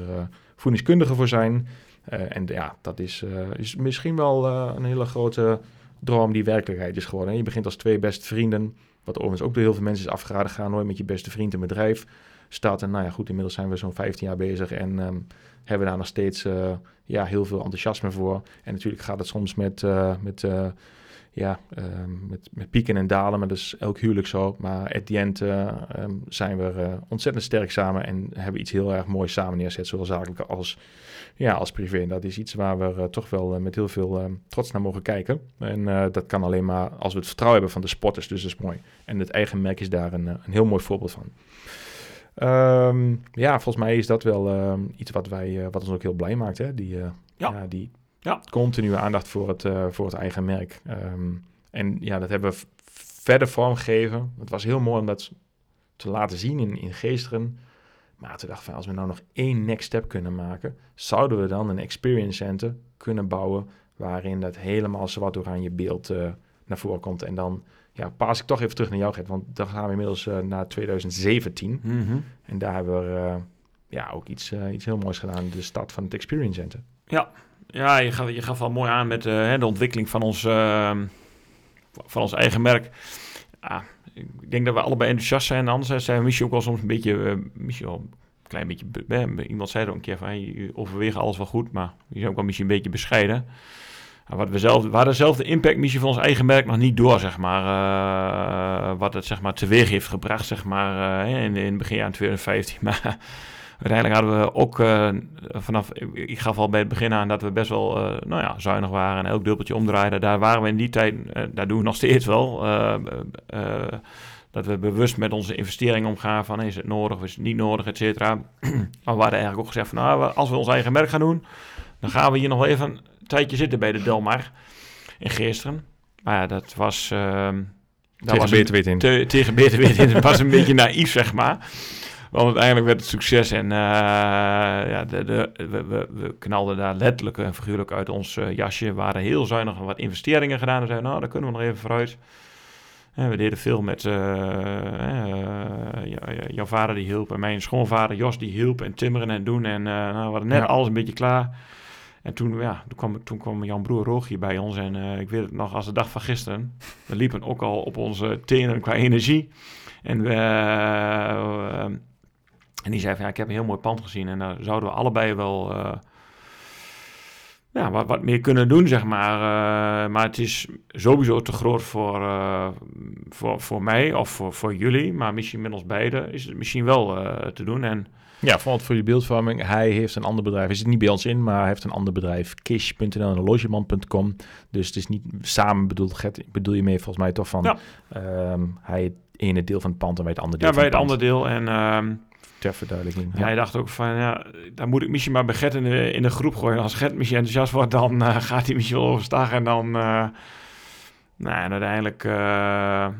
voedingskundige voor zijn. En ja, dat is, is misschien wel een hele grote droom die werkelijkheid is geworden. En je begint als twee beste vrienden, wat overigens ook door heel veel mensen is afgeraden. Ga nooit met je beste vriend een bedrijf starten. Nou ja, goed, inmiddels zijn we zo'n 15 jaar bezig en um, hebben daar nog steeds ja, heel veel enthousiasme voor. En natuurlijk gaat het soms met, met ja, um, met, met, pieken en dalen, maar dat is elk huwelijk zo. Maar at the end uh, um, zijn we uh, ontzettend sterk samen en hebben iets heel erg moois samen neerzet, zowel zakelijk als, ja, als privé. En dat is iets waar we uh, toch wel met heel veel trots naar mogen kijken. En dat kan alleen maar als we het vertrouwen hebben van de sporters, dus dat is mooi. En het eigen merk is daar een, een heel mooi voorbeeld van. Um, ja, volgens mij is dat wel iets wat, wij, wat ons ook heel blij maakt, hè? Die, ja. ja. die ja. Continue aandacht voor het, uh, voor het eigen merk. Um, en ja, dat hebben we verder vormgegeven. Het was heel mooi om dat te laten zien in, in Geesteren. Maar toen dacht ik van, als we nou nog één next step kunnen maken, zouden we dan een experience center kunnen bouwen waarin dat helemaal zwart-oranje beeld uh, naar voren komt. En dan ja, pas ik toch even terug naar jou, Gert, want dan gaan we inmiddels uh, naar 2017. Mm -hmm. En daar hebben we ja, ook iets, iets heel moois gedaan, de start van het experience center. Ja, ja, je gaf, je gaf wel mooi aan met uh, de ontwikkeling van ons, uh, van ons eigen merk. Ja, ik denk dat we allebei enthousiast zijn. Anders zijn we misschien ook wel soms een beetje, uh, misschien wel een klein beetje, iemand zei er een keer van, hey, je overweegt alles wel goed, maar je zijn ook wel misschien een beetje bescheiden. wat we, zelf, zelf de impact missie van ons eigen merk nog niet door, zeg maar. wat het zeg maar teweeg heeft gebracht, zeg maar, in, in begin aan 2015. Maar uiteindelijk hadden we ook uh, vanaf, ik gaf al bij het begin aan dat we best wel uh, nou ja, zuinig waren en elk dubbeltje omdraaiden. Daar waren we in die tijd, uh, daar doen we nog steeds wel. dat we bewust met onze investeringen omgaan van is het nodig, is het niet nodig, et cetera. maar we hadden eigenlijk ook gezegd van nou, als we ons eigen merk gaan doen, dan gaan we hier nog even een tijdje zitten bij de Delmar in Geesteren. Maar ja, dat was... Tegen was beter weten in. Te, tegen beter weten in. Het was een beetje naïef, zeg maar. Want uiteindelijk werd het succes en uh, ja, de, de, we, we, we, knalden daar letterlijk en figuurlijk uit ons uh, jasje. We waren heel zuinig wat investeringen gedaan. En zeiden, nou, daar kunnen we nog even vooruit. En we deden veel met uh, jouw vader die hielp en mijn schoonvader Jos die hielp en timmeren en doen. En nou, we hadden net ja. alles een beetje klaar. En toen, ja, toen, kwam, toen kwam jouw broer Rogier bij ons en ik weet het nog als de dag van gisteren. We liepen ook al op onze tenen qua energie. En we en die zei van ja, ik heb een heel mooi pand gezien en daar zouden we allebei wel uh, ja, wat, wat, meer kunnen doen, zeg maar. Uh, maar het is sowieso te groot voor, uh, voor, voor mij of voor, voor jullie. Maar misschien met ons beiden is het misschien wel te doen. En, ja, vooral voor je beeldvorming. Hij heeft een ander bedrijf. Hij zit niet bij ons in, maar hij heeft een ander bedrijf. Kish.nl en logement.com. Dus het is niet samen bedoeld. Gert, bedoel je mee volgens mij toch van... Ja. Um, hij het ene deel van het pand en wij het andere deel ja, van het pand. Ja, wij het andere deel. En... Um, ter verduidelijking. Ja. hij dacht ook van, ja, daar moet ik misschien maar bij Gert in de, in de groep gooien. Als Gert misschien enthousiast wordt, dan uh, gaat hij misschien wel overstag. En dan, uh, nou, en uiteindelijk, uh,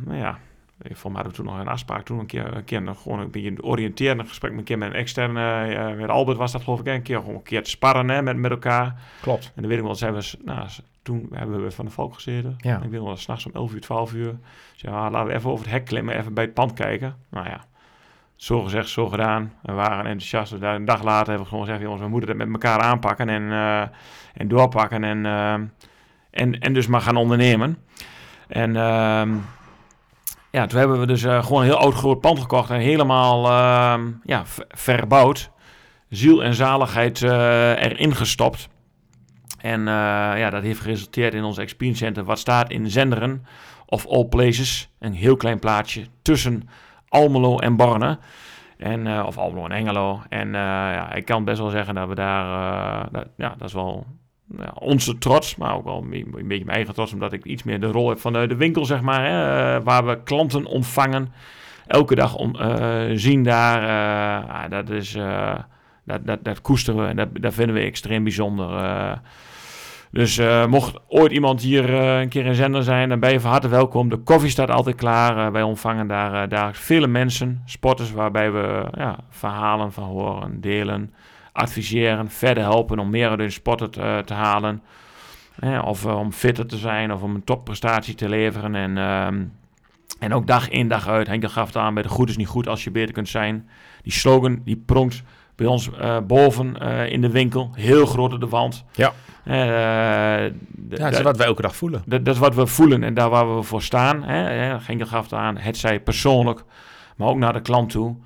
nou ja, ik vond mij toen nog een afspraak. Toen een keer, een keer nog gewoon een beetje een oriënterend gesprek met een keer met een externe. met Albert was dat geloof ik een keer gewoon een keer te sparren hè, met, met elkaar. Klopt. En dan weet ik wel, zijn we, nou, toen hebben we van de Valk gezeten. Ja. Ik weet nog s'nachts om 11 uur, 12 uur. Dus ja, laten we even over het hek klimmen, even bij het pand kijken. Nou ja, zo gezegd, zo gedaan. We waren enthousiast. Dus een dag later hebben we gewoon gezegd, jongens, we moeten het met elkaar aanpakken en, eh, en doorpakken. En, eh, en, en dus maar gaan ondernemen. En ehm, ja, toen hebben we dus eh, gewoon een heel oud groot pand gekocht en helemaal ehm, ja, ver- verbouwd. Ziel en zaligheid erin gestopt. En ja, dat heeft geresulteerd in ons Experience Center, wat staat in Zenderen, of all places. Een heel klein plaatsje tussen Almelo en Borne. En, eh, of Almelo en Engelo. En eh, ja, ik kan best wel zeggen dat we daar, eh, dat, ja, dat is wel ja, onze trots, maar ook wel een, be- een beetje mijn eigen trots, omdat ik iets meer de rol heb van de, winkel, zeg maar, hè, waar we klanten ontvangen. Elke dag om, zien daar. ah, dat is, dat, dat, dat koesteren we en dat, dat vinden we extreem bijzonder. Dus eh, mocht ooit iemand hier eh, een keer in zender zijn, dan ben je van harte welkom. De koffie staat altijd klaar. eh, wij ontvangen daar, daar vele mensen, sporters, waarbij we ja, verhalen van horen, delen, adviseren, verder helpen om meer uit hun sporten te, halen. Of om fitter te zijn of om een topprestatie te leveren. En, ehm, en ook dag in dag uit. Henk gaf het aan bij de goed is niet goed als je beter kunt zijn. Die slogan die pronkt bij ons eh, boven eh, in de winkel. Heel groot op de wand. Ja. Eh, Ja, dat is wat we elke dag voelen. dat, dat is wat we voelen en daar waar we voor staan. Hè, hè, Genker gaf aan, het zij persoonlijk, maar ook naar de klant toe.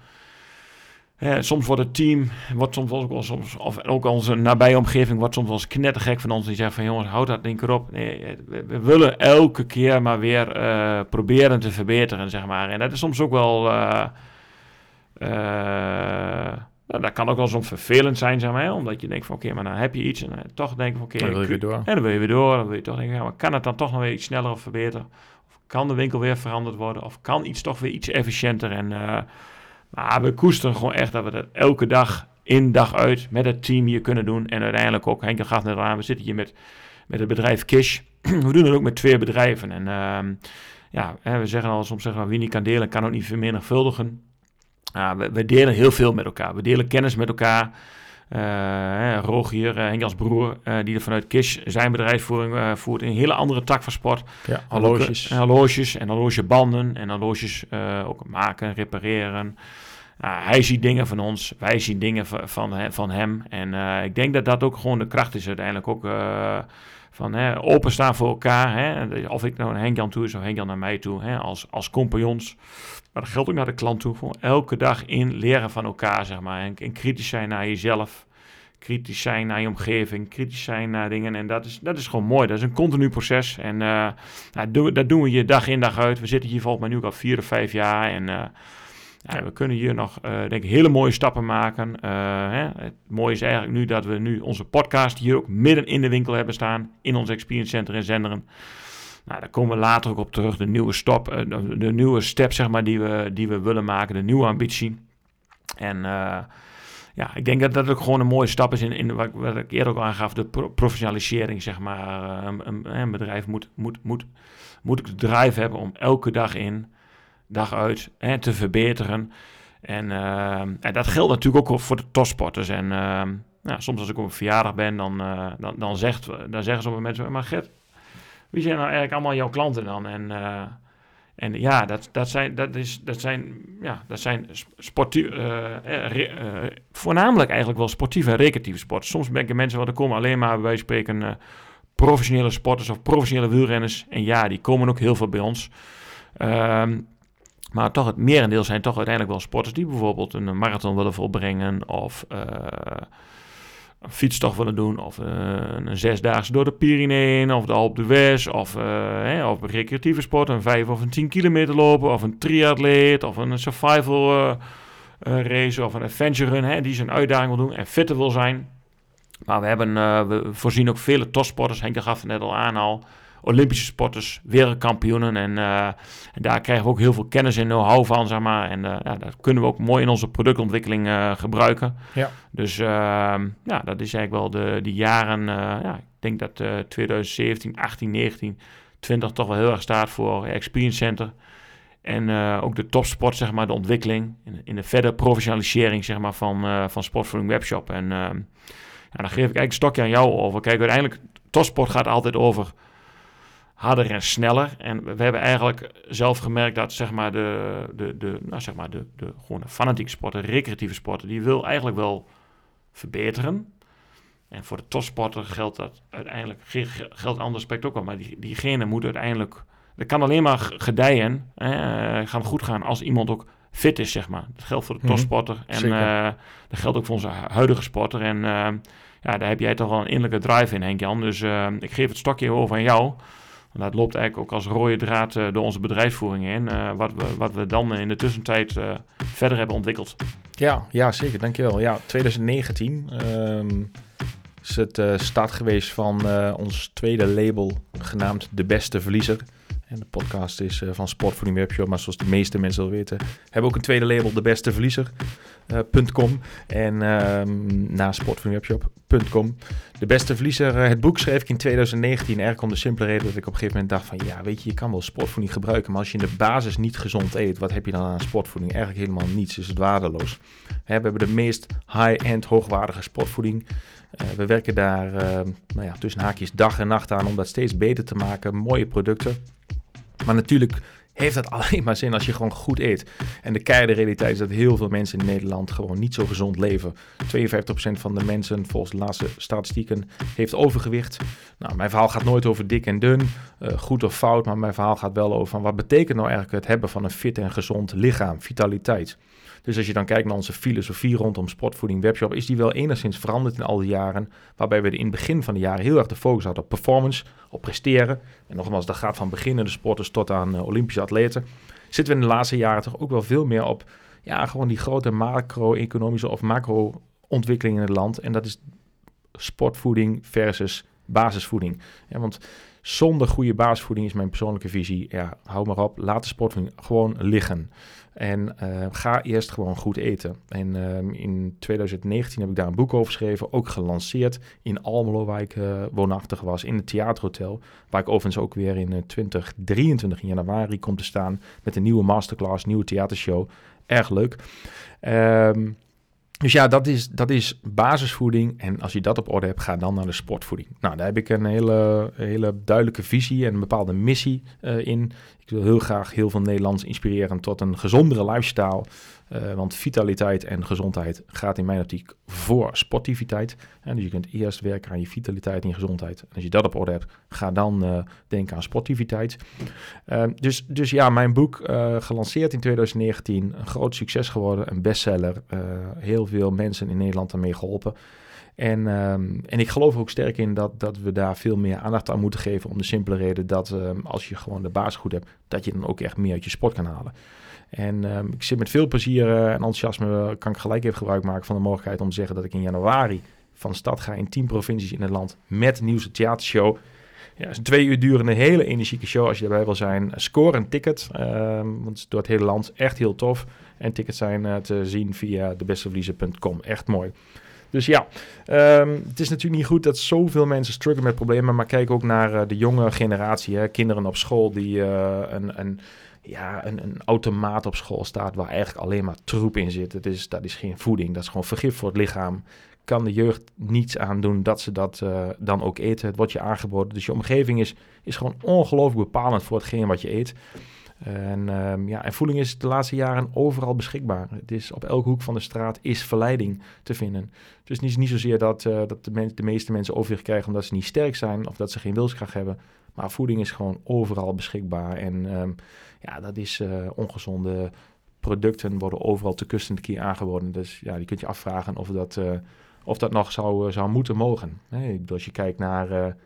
Hè, soms wordt het team, wordt soms ook, wel soms, of ook onze nabije omgeving, wordt soms wel eens knettergek van ons. Die zegt van jongens, houd dat ding erop. Nee, we, we willen elke keer maar weer proberen te verbeteren, zeg maar. En dat is soms ook wel... nou, dat kan ook wel soms vervelend zijn, zeg maar. hè, Omdat je denkt van oké, maar dan heb je iets en toch denk je van oké, Dan wil je weer door. en dan wil je weer door. Dan wil je toch denken, ja, maar kan het dan toch nog weer iets sneller of verbeteren? Of kan de winkel weer veranderd worden? Of kan iets toch weer iets efficiënter? En eh, maar we koesteren gewoon echt dat we dat elke dag in, dag uit met het team hier kunnen doen. En uiteindelijk ook, Henk gaf net aan, we zitten hier met, met het bedrijf Kish. we doen het ook met twee bedrijven. En ehm, ja, we zeggen al, soms zeggen we, wie niet kan delen, kan ook niet vermenigvuldigen. We, we delen heel veel met elkaar. We delen kennis met elkaar. Eh, hè, Rogier, uh, Henk als broer, eh, die er vanuit Kish zijn bedrijfsvoering eh, voert in een hele andere tak van sport. Ja, horloges. En horloges en horlogebanden en horloges eh, ook maken, repareren. Nou, hij ziet dingen van ons, wij zien dingen van, van, he- van hem. En eh, ik denk dat dat ook gewoon de kracht is uiteindelijk ook eh, van hè, openstaan voor elkaar. Hè? Of ik nou naar Henk-Jan toe is of Henk-Jan naar mij toe, hè? Als, als compagnons. Maar dat geldt ook naar de klant toe. Elke dag in leren van elkaar, zeg maar. En, kritisch zijn naar jezelf. Kritisch zijn naar je omgeving. Kritisch zijn naar dingen. En dat is, dat is gewoon mooi. Dat is een continu proces. En eh, nou, dat doen we hier dag in dag uit. We zitten hier volgens mij nu ook al vier of vijf jaar. En eh, we kunnen hier nog, eh, denk ik, hele mooie stappen maken. Eh, hè? Het mooie is eigenlijk nu dat we nu onze podcast hier ook midden in de winkel hebben staan. In ons Experience Center in Zenderen. Nou, daar komen we later ook op terug. De nieuwe stop, eh, de, nieuwe step, zeg maar, die we, die we willen maken. De nieuwe ambitie. En ja, ik denk dat dat ook gewoon een mooie stap is in, in wat, ik eerder ook aangaf, de pro- professionalisering, zeg maar. Een, een, bedrijf moet, moet, moet, moet de drive hebben om elke dag in, dag uit, hè, te verbeteren. En, eh, en dat geldt natuurlijk ook voor de topsporters. En ja, soms als ik op een verjaardag ben, dan, eh, dan, dan, zegt, dan zeggen sommige mensen, maar Gert, wie zijn nou eigenlijk allemaal jouw klanten dan? En, en ja, dat, dat zijn, dat is, dat zijn, ja, dat zijn sportief, voornamelijk eigenlijk wel sportieve en recreatieve sporten. Soms denken mensen, wat er komen alleen maar bij spreken professionele sporters of professionele wielrenners. En ja, die komen ook heel veel bij ons. Ehm, maar toch het merendeel zijn toch uiteindelijk wel sporters die bijvoorbeeld een marathon willen volbrengen of eh, een fietstocht willen doen of eh, een zesdaagse door de Pyreneeën of de Alpe d'Huez of, eh, of recreatieve sport, een 5 of een 10 kilometer lopen of een triatleet of een survival race of een adventure run hè, die zijn uitdaging wil doen en fitter wil zijn. Maar we, hebben, we voorzien ook vele topsporters, Henk gaf het net al aan al, Olympische sporters, wereldkampioenen. En, eh, en daar krijgen we ook heel veel kennis en know-how van, zeg maar. En eh, ja, dat kunnen we ook mooi in onze productontwikkeling eh, gebruiken. Ja. Dus ehm, ja, dat is eigenlijk wel de, de jaren, ja, ik denk dat eh 2017, 18, 19, 20 toch wel heel erg staat voor Experience Center. En ook de topsport, zeg maar, de ontwikkeling in, in de verdere professionalisering, zeg maar, van, van Sportvoeding Webshop. En ehm, ja, dan geef ik eigenlijk een stokje aan jou over. Kijk, uiteindelijk topsport gaat altijd over harder en sneller. En we hebben eigenlijk zelf gemerkt dat zeg maar de, de, de, nou zeg maar de, de, gewoon de fanatieke sporten, recreatieve sporten, die wil eigenlijk wel verbeteren. En voor de topsporter geldt dat uiteindelijk, geldt een ander aspect ook wel, maar die, diegene moet uiteindelijk, dat kan alleen maar gedijen, hè, gaan goed gaan als iemand ook fit is, zeg maar. Dat geldt voor de mhm. topsporter en uh, dat geldt ook voor onze huidige sporter. En uh, ja, daar heb jij toch wel een innerlijke drive in, Henk-Jan. Dus uh, ik geef het stokje over aan jou. En dat loopt eigenlijk ook als rode draad uh, door onze bedrijfsvoering in. Uh, wat, we, wat we dan in de tussentijd uh, verder hebben ontwikkeld. Ja, ja, zeker. Dankjewel. Ja, 2019 um, is het start geweest van ons tweede label genaamd De Beste Verliezer. En de podcast is uh, van Webshop, maar zoals de meeste mensen wel weten, hebben ook een tweede label, de beste verliezer.com. Uh, en um, na sportvoedingwebshop.com. De beste verliezer, uh, het boek schreef ik in 2019. Eigenlijk om de simpele reden dat ik op een gegeven moment dacht van, ja, weet je, je kan wel sportvoeding gebruiken, maar als je in de basis niet gezond eet, wat heb je dan aan sportvoeding? Eigenlijk helemaal niets, is het waardeloos. we hebben de meest high-end, hoogwaardige sportvoeding. We werken daar uh, nou ja, tussen haakjes dag en nacht aan om dat steeds beter te maken. Mooie producten. Maar natuurlijk heeft dat alleen maar zin als je gewoon goed eet. En de keiharde realiteit is dat heel veel mensen in Nederland gewoon niet zo gezond leven. 52% van de mensen, volgens de laatste statistieken, heeft overgewicht. Nou, mijn verhaal gaat nooit over dik en dun, uh, goed of fout, maar mijn verhaal gaat wel over van wat betekent nou eigenlijk het hebben van een fit en gezond lichaam, vitaliteit. Dus als je dan kijkt naar onze filosofie rondom sportvoeding webshop, is die wel enigszins veranderd in al die jaren. Waarbij we in het begin van de jaren heel erg de focus hadden op performance, op presteren. En nogmaals, dat gaat van beginnende sporters tot aan uh, Olympische atleten. Zitten we in de laatste jaren toch ook wel veel meer op ja, gewoon die grote macro-economische of macro-ontwikkeling in het land. En dat is sportvoeding versus basisvoeding. Want zonder goede basisvoeding is mijn persoonlijke visie. Ja, hou maar op. Laat de sportvoeding gewoon liggen. En uh, ga eerst gewoon goed eten. En uh, in 2019 heb ik daar een boek over geschreven. Ook gelanceerd in Almelo, waar ik uh, woonachtig was. In het theaterhotel. Waar ik overigens ook weer in 2023 in januari kom te staan. Met een nieuwe masterclass, nieuwe theatershow. Erg leuk. Um, dus ja, dat is, dat is basisvoeding. En als je dat op orde hebt, ga dan naar de sportvoeding. Nou, daar heb ik een hele, hele duidelijke visie en een bepaalde missie uh, in. Ik wil heel graag heel veel Nederlands inspireren tot een gezondere lifestyle. Uh, want vitaliteit en gezondheid gaat in mijn optiek voor sportiviteit. En dus je kunt eerst werken aan je vitaliteit en je gezondheid. En als je dat op orde hebt, ga dan uh, denken aan sportiviteit. Uh, dus, dus ja, mijn boek gelanceerd in 2019, een groot succes geworden, een bestseller. heel veel mensen in Nederland daarmee geholpen. En, um, en ik geloof ook sterk in dat, dat we daar veel meer aandacht aan moeten geven. Om de simpele reden dat um, als je gewoon de basis goed hebt, dat je dan ook echt meer uit je sport kan halen. En um, ik zit met veel plezier uh, en enthousiasme, kan ik gelijk even gebruik maken van de mogelijkheid om te zeggen dat ik in januari van stad ga in 10 provincies in het land met nieuwste theatershow. Ja, het is een twee uur durende hele energieke show als je erbij wil zijn. Score een ticket, want het is door het hele land echt heel tof. En tickets zijn uh, te zien via debesteverliezen.com. Echt mooi. Dus ja, um, het is natuurlijk niet goed dat zoveel mensen struggelen met problemen. Maar kijk ook naar uh, de jonge generatie. Hè? Kinderen op school die uh, een, een, ja, een, een automaat op school staat waar eigenlijk alleen maar troep in zit. Het is, dat is geen voeding, dat is gewoon vergif voor het lichaam. Kan de jeugd niets aan doen dat ze dat uh, dan ook eten. Het wordt je aangeboden. Dus je omgeving is, is gewoon ongelooflijk bepalend voor hetgeen wat je eet. En, um, ja, en voeding is de laatste jaren overal beschikbaar. Het is op elke hoek van de straat is verleiding te vinden. Dus niet, niet zozeer dat, uh, dat de, meeste mensen overwicht krijgen omdat ze niet sterk zijn of dat ze geen wilskracht hebben. Maar voeding is gewoon overal beschikbaar. En um, ja, dat is uh, ongezonde producten worden overal te kust en te aangeboden. Dus ja, die kunt je afvragen of dat, uh, of dat nog zou, zou moeten mogen. Nee, als je kijkt naar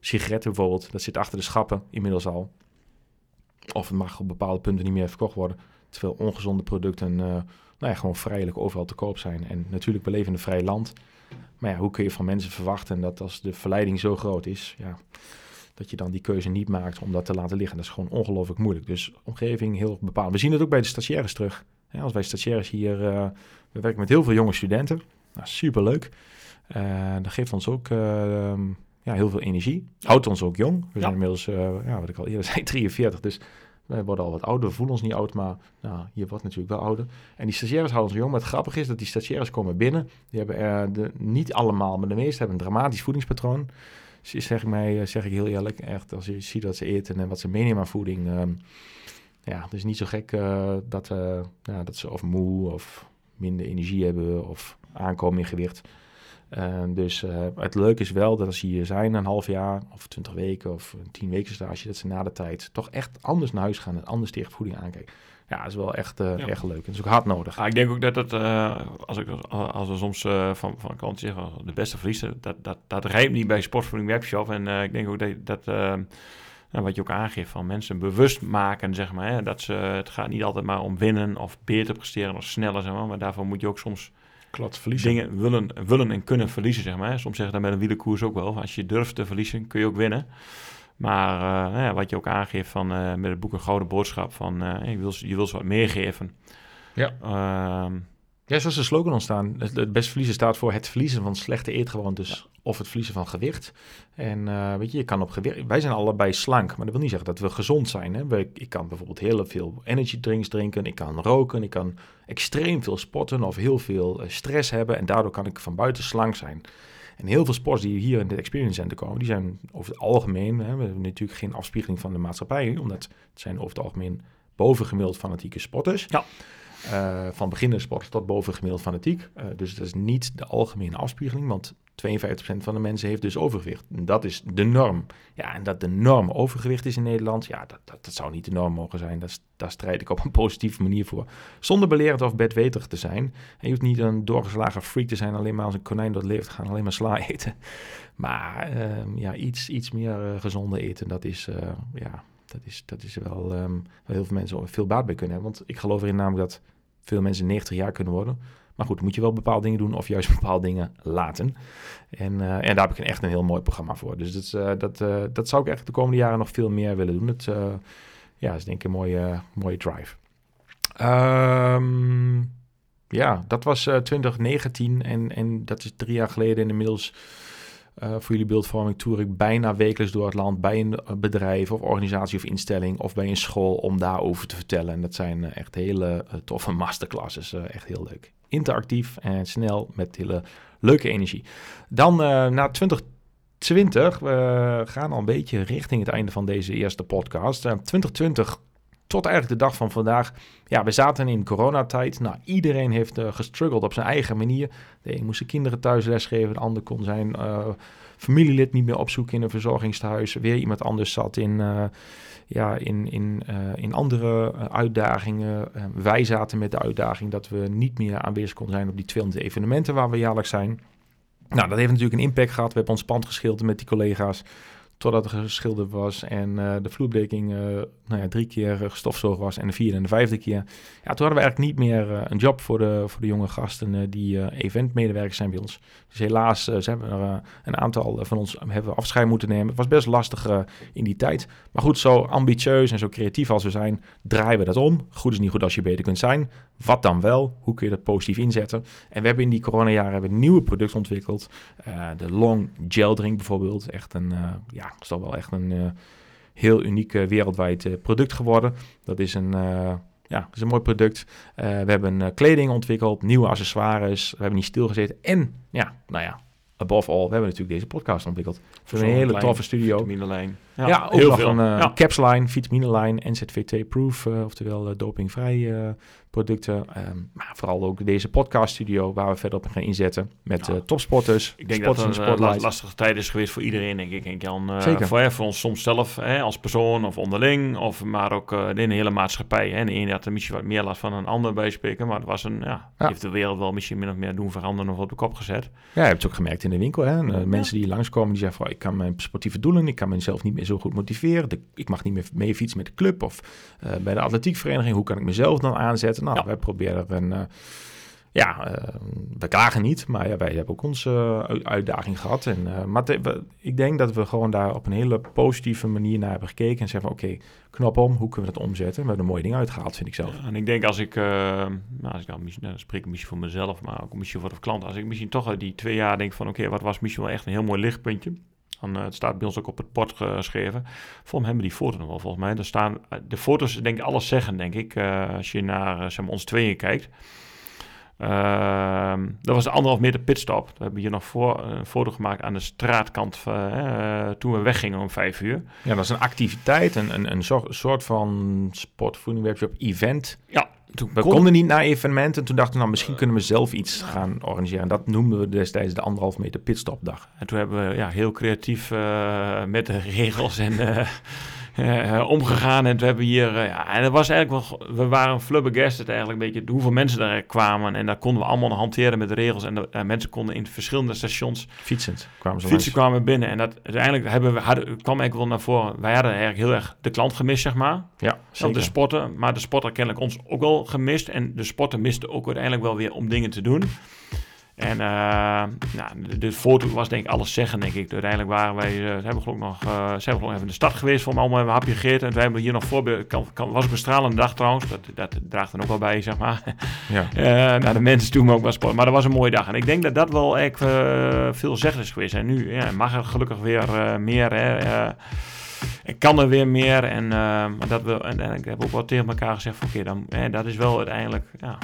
sigaretten bijvoorbeeld, dat zit achter de schappen inmiddels al. Of het mag op bepaalde punten niet meer verkocht worden. Terwijl ongezonde producten uh, nou ja, gewoon vrijelijk overal te koop zijn. En natuurlijk, we leven in een vrij land. Maar ja, hoe kun je van mensen verwachten dat als de verleiding zo groot is, ja, dat je dan die keuze niet maakt om dat te laten liggen. Dat is gewoon ongelooflijk moeilijk. Dus omgeving heel bepaald. We zien het ook bij de stagiaires terug. Als wij stagiaires hier, uh, we werken met heel veel jonge studenten. Nou, superleuk. Uh, dat geeft ons ook ja, heel veel energie. Houdt ons ook jong. We zijn inmiddels, uh, ja, wat ik al eerder zei, 43. Dus wij worden al wat ouder. We voelen ons niet oud, maar nou, je wordt natuurlijk wel ouder. En die stagiaires houden ons jong. Maar het grappige is dat die stagiaires komen binnen. Die hebben er de, niet allemaal, maar de meeste hebben een dramatisch voedingspatroon. zeg ik, mij, zeg ik heel eerlijk, echt, als je ziet dat ze eten en wat ze meenemen aan voeding... Ehm, ja, het is niet zo gek dat, ja, dat ze of moe of minder energie hebben of aankomen in gewicht. Ehm, dus uh, het leuke is wel dat als ze hier zijn een half jaar of twintig weken of tien weken stage, dat ze na de tijd toch echt anders naar huis gaan en anders tegen voeding aankijken. Ja, dat is wel echt, uh, echt leuk. Dat is ook hard nodig. Ah, ik denk ook dat uh, als, ik, als we soms van, van kant zeggen, de beste verliezen, dat, dat, dat rijmt niet bij Sportvoeding Webshop. En ik denk ook dat, dat nou, wat je ook aangeeft, van mensen bewust maken, zeg maar. Hè, dat ze, het gaat niet altijd maar om winnen of beter presteren of sneller, zeg maar. Maar daarvoor moet je ook soms Verliezen. dingen willen, willen en kunnen verliezen, zeg maar. Soms zeggen dat met een wielerkoers ook wel. Als je durft te verliezen, kun je ook winnen. Maar uh, ja, wat je ook aangeeft van, uh, met het boek Een Gouden Boodschap, van uh, je, wil, je wil ze wat meer geven. Ja. Ehm, ja, zoals de slogan ontstaan. Het, best verliezen staat voor het verliezen van slechte eetgewoontes of het verliezen van gewicht. En uh, weet je, je kan op gewicht. Wij zijn allebei slank, maar dat wil niet zeggen dat we gezond zijn. Hè? ik kan bijvoorbeeld heel veel energy drinks drinken, ik kan roken, ik kan extreem veel sporten of heel veel eh, stress hebben. En daardoor kan ik van buiten slank zijn. En heel veel sports die hier in de Experience Center komen, die zijn over het algemeen, hè, we hebben natuurlijk geen afspiegeling van de maatschappij, omdat het zijn over het algemeen bovengemiddeld fanatieke sporters. Ja. Uh, van beginnersport tot bovengemiddeld fanatiek. Uh, dus dat is niet de algemene afspiegeling, want 52% van de mensen heeft dus overgewicht. Dat is de norm. Ja, en dat de norm overgewicht is in Nederland, ja, dat, dat, dat zou niet de norm mogen zijn. Dat, daar strijd ik op een positieve manier voor. Zonder belerend of bedweterig te zijn. En je hoeft niet een doorgeslagen freak te zijn, alleen maar als een konijn dat leeft, gaan alleen maar sla eten. Maar uh, ja, iets, iets meer uh, gezonde eten, dat is, ja, dat is, dat is wel um, waar heel veel mensen veel baat bij kunnen hebben. Want ik geloof erin namelijk dat veel mensen 90 jaar kunnen worden. Maar goed, moet je wel bepaalde dingen doen of juist bepaalde dingen laten. En, uh, en daar heb ik echt een heel mooi programma voor. Dus dat, uh, dat, uh, dat zou ik echt de komende jaren nog veel meer willen doen. Het ja, is denk ik een mooie, mooie drive. Um, ja, dat was 2019 en, en dat is drie jaar geleden. En inmiddels uh, voor jullie beeldvorming toer ik bijna wekelijks door het land bij een bedrijf of organisatie of instelling of bij een school om daarover te vertellen. En dat zijn uh, echt hele toffe masterclasses. echt heel leuk. Interactief en snel met hele leuke energie. Dan na 2020, we gaan al een beetje richting het einde van deze eerste podcast. 2020 tot eigenlijk de dag van vandaag. Ja, we zaten in coronatijd. Nou, iedereen heeft uh, gestruggeld op zijn eigen manier. De een moest zijn kinderen thuis lesgeven. De ander kon zijn uh, familielid niet meer opzoeken in een verzorgingstehuis. Weer iemand anders zat in, uh, ja, in, in, in andere uitdagingen. wij zaten met de uitdaging dat we niet meer aanwezig konden zijn op die 200 evenementen waar we jaarlijks zijn. Nou, dat heeft natuurlijk een impact gehad. We hebben ons pand geschilderd met die collega's. Totdat er geschilderd was en uh, de vloerbedekking uh, nou ja, drie keer gestofzoogd was en de vierde en de vijfde keer. Ja, toen hadden we eigenlijk niet meer uh, een job voor de, voor de jonge gasten die eventmedewerkers zijn bij ons. Dus helaas ze hebben er een aantal van ons hebben afscheid moeten nemen. Het was best lastig in die tijd. Maar goed, zo ambitieus en zo creatief als we zijn, draaien we dat om. Goed is niet goed als je beter kunt zijn. Wat dan wel? Hoe kun je dat positief inzetten? En we hebben in die coronajaren hebben nieuwe product ontwikkeld. de Long Gel Drink bijvoorbeeld. Echt een, ja, is toch wel echt een uh, heel uniek wereldwijd uh, product geworden. Dat is een, uh, ja, dat is een mooi product. we hebben kleding ontwikkeld, nieuwe accessoires. We hebben niet stilgezeten. En ja, nou ja, above all, we hebben natuurlijk deze podcast ontwikkeld. Voor een hele toffe studio. Vitaminelijn. Ja, ja ook heel nog veel. een uh, ja. capsline, vitaminelijn, NZVT-proof, uh, oftewel uh, dopingvrij producten. Um, maar vooral ook deze podcast studio waar we verder op gaan inzetten met ja. topsporters. Ik denk dat het een lastige tijd is geweest voor iedereen, denk ik. En Jan, Zeker. Voor, voor ons soms zelf, hè, als persoon of onderling, of, maar ook in de hele maatschappij. Hè. De ene had er misschien wat meer last van een ander bij spreken, maar het was een, ja, heeft de wereld wel misschien min of meer doen veranderen of op de kop gezet. Ja, je hebt het ook gemerkt in de winkel. Hè. Mensen die langskomen, die zeggen van, ik kan mijn sportieve doelen, ik kan mezelf niet meer zo goed motiveren. De, ik mag niet meer mee fietsen met de club of uh, bij de atletiekvereniging. Hoe kan ik mezelf dan aanzetten? Nou, ja. wij proberen een... Uh, ja, uh, we klagen niet, maar ja, wij hebben ook onze uitdaging gehad. En, uh, maar te, we, ik denk dat we gewoon daar op een hele positieve manier naar hebben gekeken. En zeggen oké, okay, knop om, hoe kunnen we dat omzetten? We hebben er mooie dingen uitgehaald, vind ik zelf. Ja, en ik denk als ik, nou, als ik nou, misschien, nou, spreek misschien voor mezelf, maar ook misschien voor de klant. Als ik misschien toch die twee jaar denk van oké, okay, wat was misschien wel echt een heel mooi lichtpuntje. Dan, uh, het staat bij ons ook op het port geschreven. Volgens hebben die foto's nog wel, volgens mij. Er staan, de foto's denk ik alles zeggen, denk ik. Uh, als je naar zeg maar, ons tweeën kijkt. Ehm, dat was de anderhalf meter pitstop. We hebben hier nog voor, een foto gemaakt aan de straatkant uh, toen we weggingen om vijf uur. Ja, dat is een activiteit, een, een, een soort van sportvoeding webshop event. Ja. Toen we konden niet naar evenementen. Toen dachten we, nou, misschien kunnen we zelf iets gaan organiseren. Dat noemden we destijds de anderhalf meter pitstopdag. En toen hebben we ja, heel creatief uh, met de regels en uh, omgegaan. En we hebben hier, uh, ja, en het was eigenlijk wel, we waren flubbergasted eigenlijk een beetje hoeveel mensen daar kwamen. En daar konden we allemaal hanteren met de regels. En de, mensen konden in verschillende stations fietsend kwamen ze fietsen kwamen binnen. En dat uiteindelijk hebben we, hadden, kwam eigenlijk wel naar voren. Wij hadden eigenlijk heel erg de klant gemist, zeg maar. Ja, zeker. De sporten, maar de sporter kennelijk ons ook wel gemist. En de sporter miste ook uiteindelijk wel weer om dingen te doen. En uh, nou, de, foto was denk ik alles zeggen, denk ik. Uiteindelijk waren wij, uh, hebben geloof nog, uh, zijn we geloof even in de stad geweest voor allemaal een hapje gegeten. En toen hebben we hier nog voorbeeld, kan, kan, was ook een stralende dag trouwens, dat, dat draagt dan ook wel bij, zeg maar. Ja. nou, de mensen doen ook wel sport, maar dat was een mooie dag. En ik denk dat dat wel echt veel zeggen is geweest. En nu ja, mag er gelukkig weer meer, hè. ik kan er weer meer. En, maar dat we, en, en ik heb ook wel tegen elkaar gezegd van, oké, okay, dan, dat is wel uiteindelijk, ja...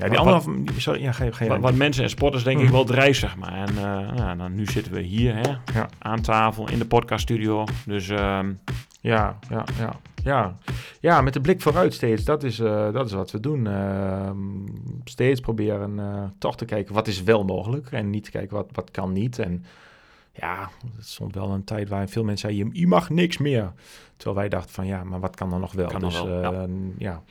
Ja, die anderhalf... Sorry, ja, ga, ga wat, wat, mensen en sporters denk mm. ik wel drijft, zeg maar. En uh, ja, dan, nu zitten we hier, hè, ja. aan tafel, in de podcaststudio. Dus... Um, ja, ja, ja. Ja. ja, met de blik vooruit steeds. Dat is, uh, dat is wat we doen. Uh, steeds proberen uh, toch te kijken wat is wel mogelijk. En niet te kijken wat, wat kan niet. En ja, het stond wel een tijd waar veel mensen zeiden, je, je mag niks meer. Terwijl wij dachten van ja, maar wat kan dan nog wel? Kan dus wel, ja. ja.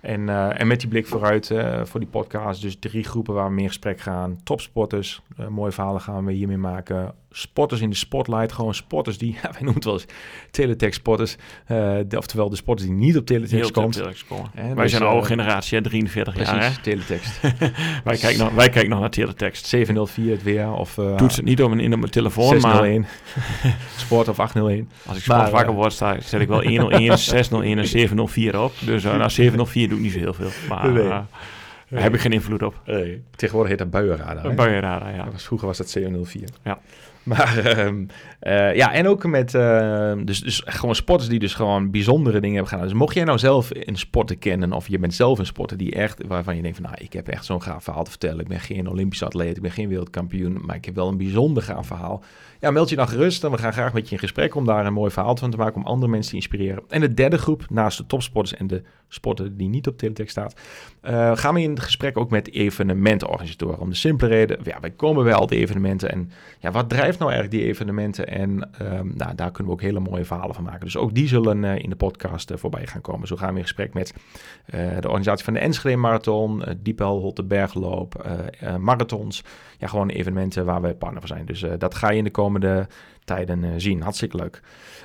En, uh, en met die blik vooruit uh, voor die podcast, dus drie groepen waar we meer gesprek gaan. Topsporters, uh, mooie verhalen gaan we hiermee maken. Sporters in de spotlight, gewoon sporters die, ja, wij noemen het wel eens teletext sporters. de, oftewel de sporters die niet op teletext komen. wij dus, zijn een oude generatie, hè, 43 precies, jaar. Hè? teletext. wij, kijken nog, wij kijken nog naar teletext. 704 het weer. Of, Doet het niet om in, in mijn telefoon, 601. maar... Sport of 801. Als ik sport wakker word, sta, zet ik wel 101, 601 en 704 op. Dus naar 704 doe ik niet zo heel veel. Maar Nee. uh, daar heb ik geen invloed op. Nee. Tegenwoordig heet dat buienradar. Een buienradar, ja. Dat was, vroeger was dat 704. Ja. Maar ehm, eh, ja, en ook met ehm, dus, dus gewoon sporters die dus gewoon bijzondere dingen hebben gedaan. Dus mocht jij nou zelf een sporter kennen of je bent zelf een sporter die echt, waarvan je denkt van nou, ik heb echt zo'n gaaf verhaal te vertellen. Ik ben geen Olympisch atleet, ik ben geen wereldkampioen, maar ik heb wel een bijzonder gaaf verhaal. Ja, meld je dan gerust en we gaan graag met je in gesprek om daar een mooi verhaal van te maken, om andere mensen te inspireren. En de derde groep, naast de topsporters en de sporter die niet op teletext staat, uh, gaan we in gesprek ook met evenementorganisatoren. Om de simpele reden, ja, wij komen bij al die evenementen en ja, wat drijft nou eigenlijk die evenementen? En um, nou, daar kunnen we ook hele mooie verhalen van maken. Dus ook die zullen uh, in de podcast uh, voorbij gaan komen. Zo gaan we in gesprek met de organisatie van de Enschede Marathon, uh, Diepel Holte Bergloop, marathons. Ja, gewoon evenementen waar we partner voor zijn. Dus dat ga je in de komende om det. Tijden zien. Hartstikke leuk.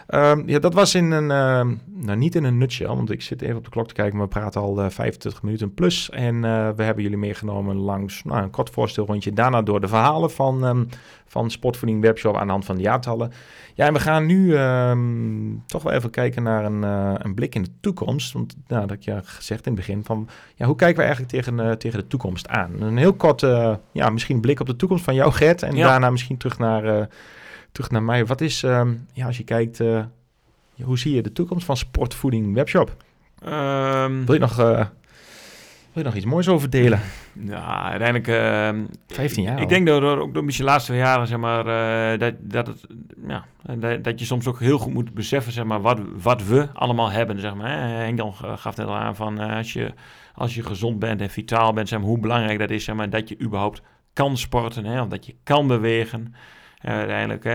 Um, ja, dat was in een, uh, nou niet in een nutshell, want ik zit even op de klok te kijken, maar we praten al uh, 25 minuten plus. En uh, we hebben jullie meegenomen langs nou, een kort voorstelrondje. Daarna door de verhalen van, um, van Sportvoeding Webshop aan de hand van de jaartallen. Ja, en we gaan nu um, toch wel even kijken naar een, een blik in de toekomst. Want nou, dat je gezegd in het begin van, ja, hoe kijken we eigenlijk tegen, tegen de toekomst aan? Een heel kort, ja, misschien blik op de toekomst van jou, Gert. En Ja. daarna misschien terug naar terug naar mij. Wat is, um, ja, als je kijkt, uh, hoe zie je de toekomst van Sportvoeding Webshop? Um, Wil je nog, uh, wil je nog iets moois over delen? Ja, uiteindelijk... Uh, 15 jaar Ik denk dat door, ook door de laatste jaren, zeg maar, uh, dat, dat, het, ja, dat, dat je soms ook heel goed moet beseffen, zeg maar, wat, wat we allemaal hebben, zeg maar. Henk dan gaf net al aan van, als, je, als je gezond bent en vitaal bent, zeg maar, hoe belangrijk dat is, zeg maar, dat je überhaupt kan sporten, hè, of dat je kan bewegen. Uh, uiteindelijk uh,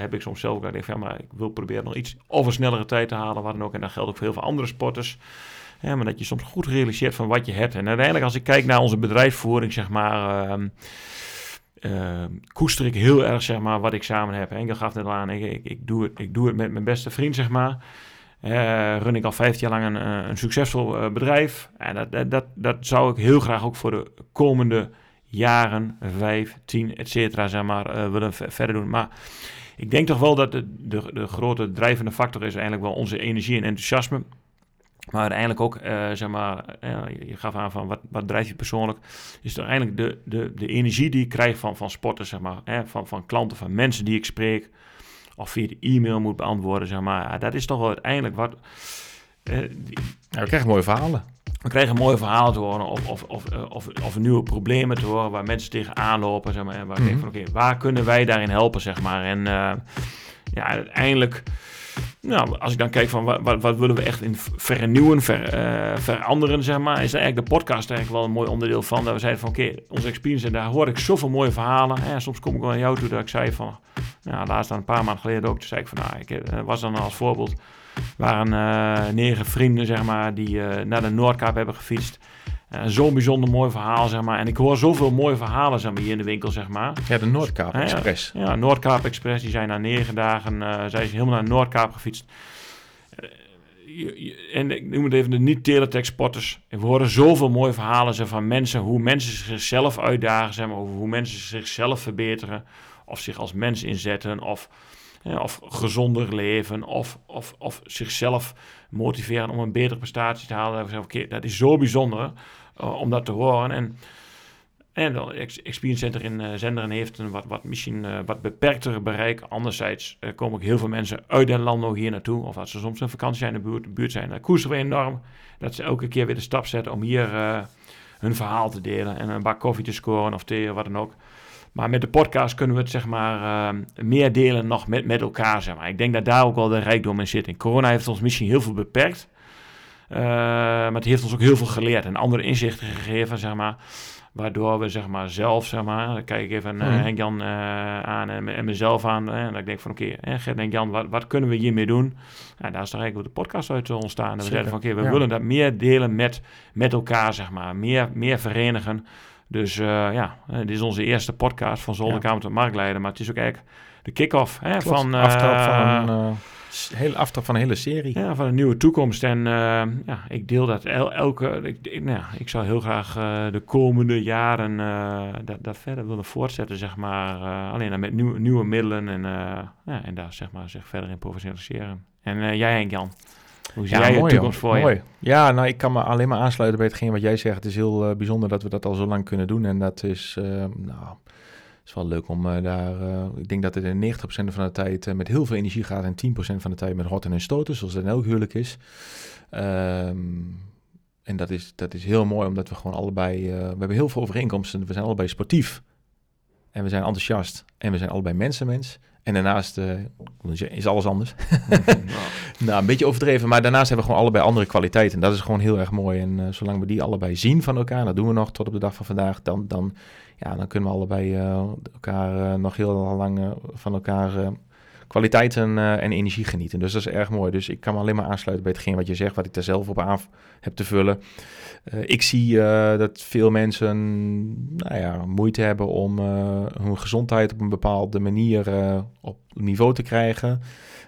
heb ik soms zelf ook gedacht, ja, maar ik wil proberen nog iets of een snellere tijd te halen, wat dan ook. En dat geldt ook voor heel veel andere sporters. Ja, maar dat je soms goed realiseert van wat je hebt. En uiteindelijk als ik kijk naar onze bedrijfsvoering, zeg maar, uh, koester ik heel erg, zeg maar, wat ik samen heb. Enkel gaf net al aan, ik, ik, doe het, ik doe het met mijn beste vriend, zeg maar. Uh, run ik al 15 jaar lang een, een succesvol bedrijf. En dat, dat, dat, dat zou ik heel graag ook voor de komende jaren, vijf, tien, et cetera, zeg maar, uh, willen verder doen. Maar ik denk toch wel dat de, de, de grote drijvende factor is eigenlijk wel onze energie en enthousiasme. Maar uiteindelijk ook, uh, zeg maar, uh, je gaf aan van wat, wat drijft je persoonlijk, is toch eigenlijk de, de, de energie die ik krijg van, van sporters, zeg maar, van, van klanten, van mensen die ik spreek, of via de e-mail moet beantwoorden, zeg maar. Dat is toch wel uiteindelijk wat... Uh, we krijgen mooie verhalen. We kregen mooie verhalen te horen of, of, of, of, of nieuwe problemen te horen waar mensen tegenaan lopen. Zeg maar, en waar ik denk Mhm. van oké, waar kunnen wij daarin helpen, zeg maar. En eh, ja, uiteindelijk, nou, als ik dan kijk van wat, wat, willen we echt in vernieuwen, ver, eh, veranderen, zeg maar, is eigenlijk de podcast eigenlijk wel een mooi onderdeel van. Dat we zeiden van oké, onze experience, en daar hoor ik zoveel mooie verhalen. En soms kom ik wel naar jou toe dat ik zei van, nou, laatst dan een paar maanden geleden ook, toen zei ik van, nou, ik eh, was dan als voorbeeld, waren eh, negen vrienden, zeg maar, die eh, naar de Noordkaap hebben gefietst. Eh, Zo'n bijzonder mooi verhaal, zeg maar. En ik hoor zoveel mooie verhalen, zeg maar, hier in de winkel, zeg maar. Ja, de Noordkaap ja. Express. Ja, Noordkaap Express, die zijn na negen dagen, zijn ze helemaal naar Noordkaap gefietst. En ik noem het even de. En we horen zoveel mooie verhalen van mensen, hoe mensen zichzelf uitdagen, zeg maar, over hoe mensen zichzelf verbeteren, of zich als mens inzetten, of, of gezonder leven, of, of, of zichzelf motiveren om een betere prestatie te halen. Dat is zo bijzonder eh, om dat te horen. En en dan Ex- Experience Center in eh, Zenderen heeft een wat, wat misschien eh, wat beperkter bereik. Anderzijds komen ook heel veel mensen uit den land nog hier naartoe. Of als ze soms een vakantie zijn in de buurt, buurt zijn. Dan koesteren we enorm dat ze elke keer weer de stap zetten om hier hun verhaal te delen. En een bak koffie te scoren of thee of wat dan ook. Maar met de podcast kunnen we het zeg maar eh, meer delen nog met, met elkaar. Zeg maar. Ik denk dat daar ook wel de rijkdom in zit. En corona heeft ons misschien heel veel beperkt. Eh, maar het heeft ons ook heel veel geleerd en andere inzichten gegeven, zeg maar. Waardoor we zeg maar zelf, zeg maar, dan kijk ik even eh, Mhm. Henk-Jan aan en, me- en mezelf aan. en dat ik denk van oké, eh, Gert en Jan, wat, wat kunnen we hiermee doen? Nou, daar is dan eigenlijk de podcast uit ontstaan. En we zeiden van oké, we ja. willen dat meer delen met, met elkaar, zeg maar. Meer, meer verenigen. Dus eh, ja, eh, dit is onze eerste podcast van Zolderkamer tot Marktleider. Maar het is ook eigenlijk de kick-off hè, Klopt. van... eh, aftrap van een hele aftrap van een hele serie. ja, van een nieuwe toekomst. En ja, ik deel dat el- elke. Ik, ik, nou ja, ik zou heel graag de komende jaren dat, dat verder willen voortzetten, zeg maar. alleen dan met nieuw, nieuwe middelen en, ja, en daar zeg maar zich verder in professionaliseren. En jij, Henk Jan, hoe zie jij mooi, toekomst joh. voor mooi. je? Ja, nou, ik kan me alleen maar aansluiten bij hetgeen wat jij zegt. Het is heel eh, bijzonder dat we dat al zo lang kunnen doen. En dat is, eh, nou, is wel leuk om eh, daar... ik denk dat het in 90% van de tijd met heel veel energie gaat... en 10% van de tijd met horten en stoten, zoals het in elk huwelijk is. Ehm, en dat is, dat is heel mooi, omdat we gewoon allebei... we hebben heel veel overeenkomsten. We zijn allebei sportief. En we zijn enthousiast. En we zijn allebei mensenmens. En daarnaast eh, is alles anders. Nou, een beetje overdreven, maar daarnaast hebben we gewoon allebei andere kwaliteiten. En dat is gewoon heel erg mooi. En eh, zolang we die allebei zien van elkaar, dat doen we nog tot op de dag van vandaag, dan, dan, ja, dan kunnen we allebei eh, elkaar nog heel lang van elkaar eh, kwaliteiten eh, en energie genieten. Dus dat is erg mooi. Dus ik kan me alleen maar aansluiten bij hetgeen wat je zegt, wat ik daar zelf op aan heb te vullen. Eh, ik zie eh, dat veel mensen nou ja, moeite hebben om hun gezondheid op een bepaalde manier op niveau te krijgen.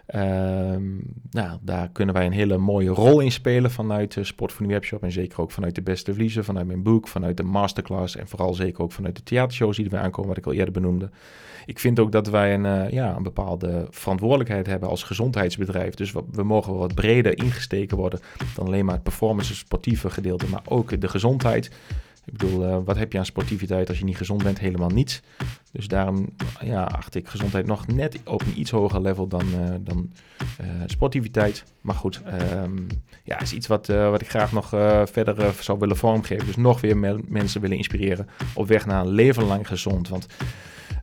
Ehm, nou, daar kunnen wij een hele mooie rol in spelen vanuit de Sportvoeding Webshop. En zeker ook vanuit de Beste Vliezen, vanuit mijn boek, vanuit de masterclass. En vooral zeker ook vanuit de theatershows die er aankomen, wat ik al eerder benoemde. Ik vind ook dat wij een, eh, ja, een bepaalde verantwoordelijkheid hebben als gezondheidsbedrijf. Dus we, mogen wat breder ingesteken worden dan alleen maar het performance sportieve gedeelte, maar ook de gezondheid. Ik bedoel, eh, wat heb je aan sportiviteit als je niet gezond bent? Helemaal niets. Dus daarom ja, acht ik gezondheid nog net op een iets hoger level dan, eh, dan sportiviteit. Maar goed, ehm, ja, is iets wat, wat ik graag nog verder zou willen vormgeven. Dus nog weer me- mensen willen inspireren op weg naar een leven lang gezond. Want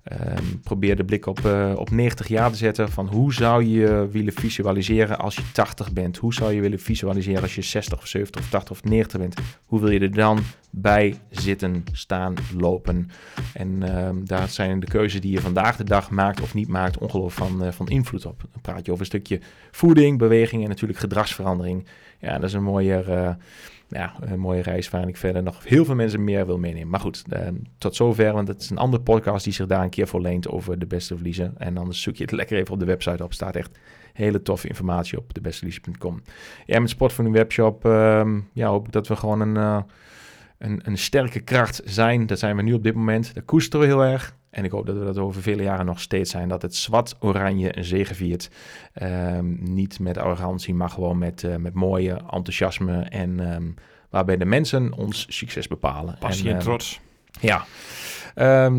ehm, probeer de blik op, eh, op 90 jaar te zetten van hoe zou je willen visualiseren als je 80 bent? Hoe zou je willen visualiseren als je 60 of 70 of 80 of 90 bent? Hoe wil je er dan bij zitten, staan, lopen? En ehm, daar zijn de keuzes die je vandaag de dag maakt of niet maakt ongelooflijk van, eh, van invloed op. Dan praat je over een stukje voeding, beweging en natuurlijk gedragsverandering. Ja, dat is een mooie, eh, ja, een mooie reis waarin ik verder nog heel veel mensen meer wil meenemen. Maar goed, eh, tot zover, want het is een andere podcast die zich daar een keer voor leent over de beste verliezen. En anders zoek je het lekker even op de website op. staat echt hele toffe informatie op debesteverliezen.com. Ja, met Sportvoeding Webshop ehm, ja, hoop ik dat we gewoon een, eh, een, een sterke kracht zijn. Dat zijn we nu op dit moment. Dat koesteren we heel erg. En ik hoop dat we dat over vele jaren nog steeds zijn. Dat het zwart-oranje een zegeviert. Ehm, niet met arrogantie, maar gewoon met, eh, met mooie enthousiasme. En ehm, waarbij de mensen ons succes bepalen. Passie en, en ehm, trots. Ja.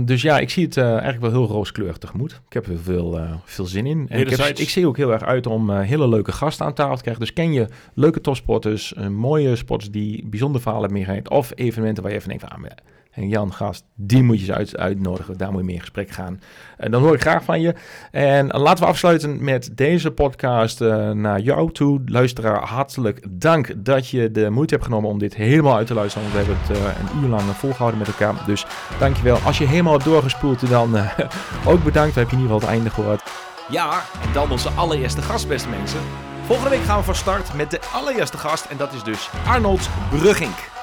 Dus ja, ik zie het eh, eigenlijk wel heel rooskleurig tegemoet. Ik heb er veel, uh, veel zin in. En ik, heb, ik, zie ook heel erg uit om uh, hele leuke gasten aan tafel te krijgen. Dus ken je leuke topsporters, mooie sporters die bijzonder verhalen hebben meegegeven. Of evenementen waar je even denkt van... Ah, en Jan Gast, die moet je eens uit, uitnodigen. Daar moet je meer in gesprek gaan. En dan hoor ik graag van je. En laten we afsluiten met deze podcast uh, naar jou toe. Luisteraar, hartelijk dank dat je de moeite hebt genomen om dit helemaal uit te luisteren. Want we hebben het uh, een uur lang volgehouden met elkaar. Dus dankjewel. Als je helemaal hebt doorgespoeld, dan uh, ook bedankt. We hebben in ieder geval het einde gehoord. Ja, en dan onze allereerste gast, beste mensen. Volgende week gaan we van start met de allereerste gast. En dat is dus Arnold Brugging.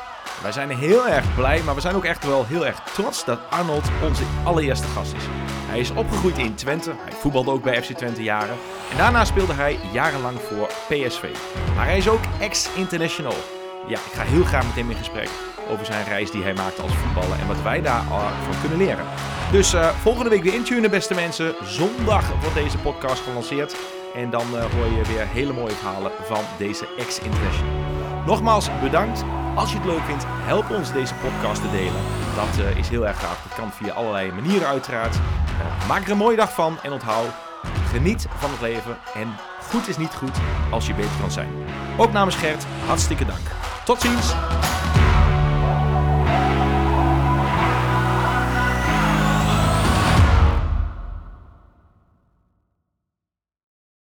Wij zijn heel erg blij, maar we zijn ook echt wel heel erg trots dat Arnold onze allereerste gast is. Hij is opgegroeid in Twente, hij voetbalde ook bij FC Twente jaren en daarna speelde hij jarenlang voor PSV. Maar hij is ook ex-international. Ja, ik ga heel graag met hem in gesprek over zijn reis die hij maakte als voetballer en wat wij daarvan kunnen leren. Dus uh, volgende week weer intunen, beste mensen. Zondag wordt deze podcast gelanceerd. En dan uh, hoor je weer hele mooie verhalen van deze ex-international. Nogmaals bedankt. Als je het leuk vindt, help ons deze podcast te delen. Dat uh, is heel erg gaaf. Dat kan via allerlei manieren uiteraard. Uh, maak er een mooie dag van en onthoud, geniet van het leven. En goed is niet goed als je beter kan zijn. Ook namens Gert, hartstikke dank. Tot ziens!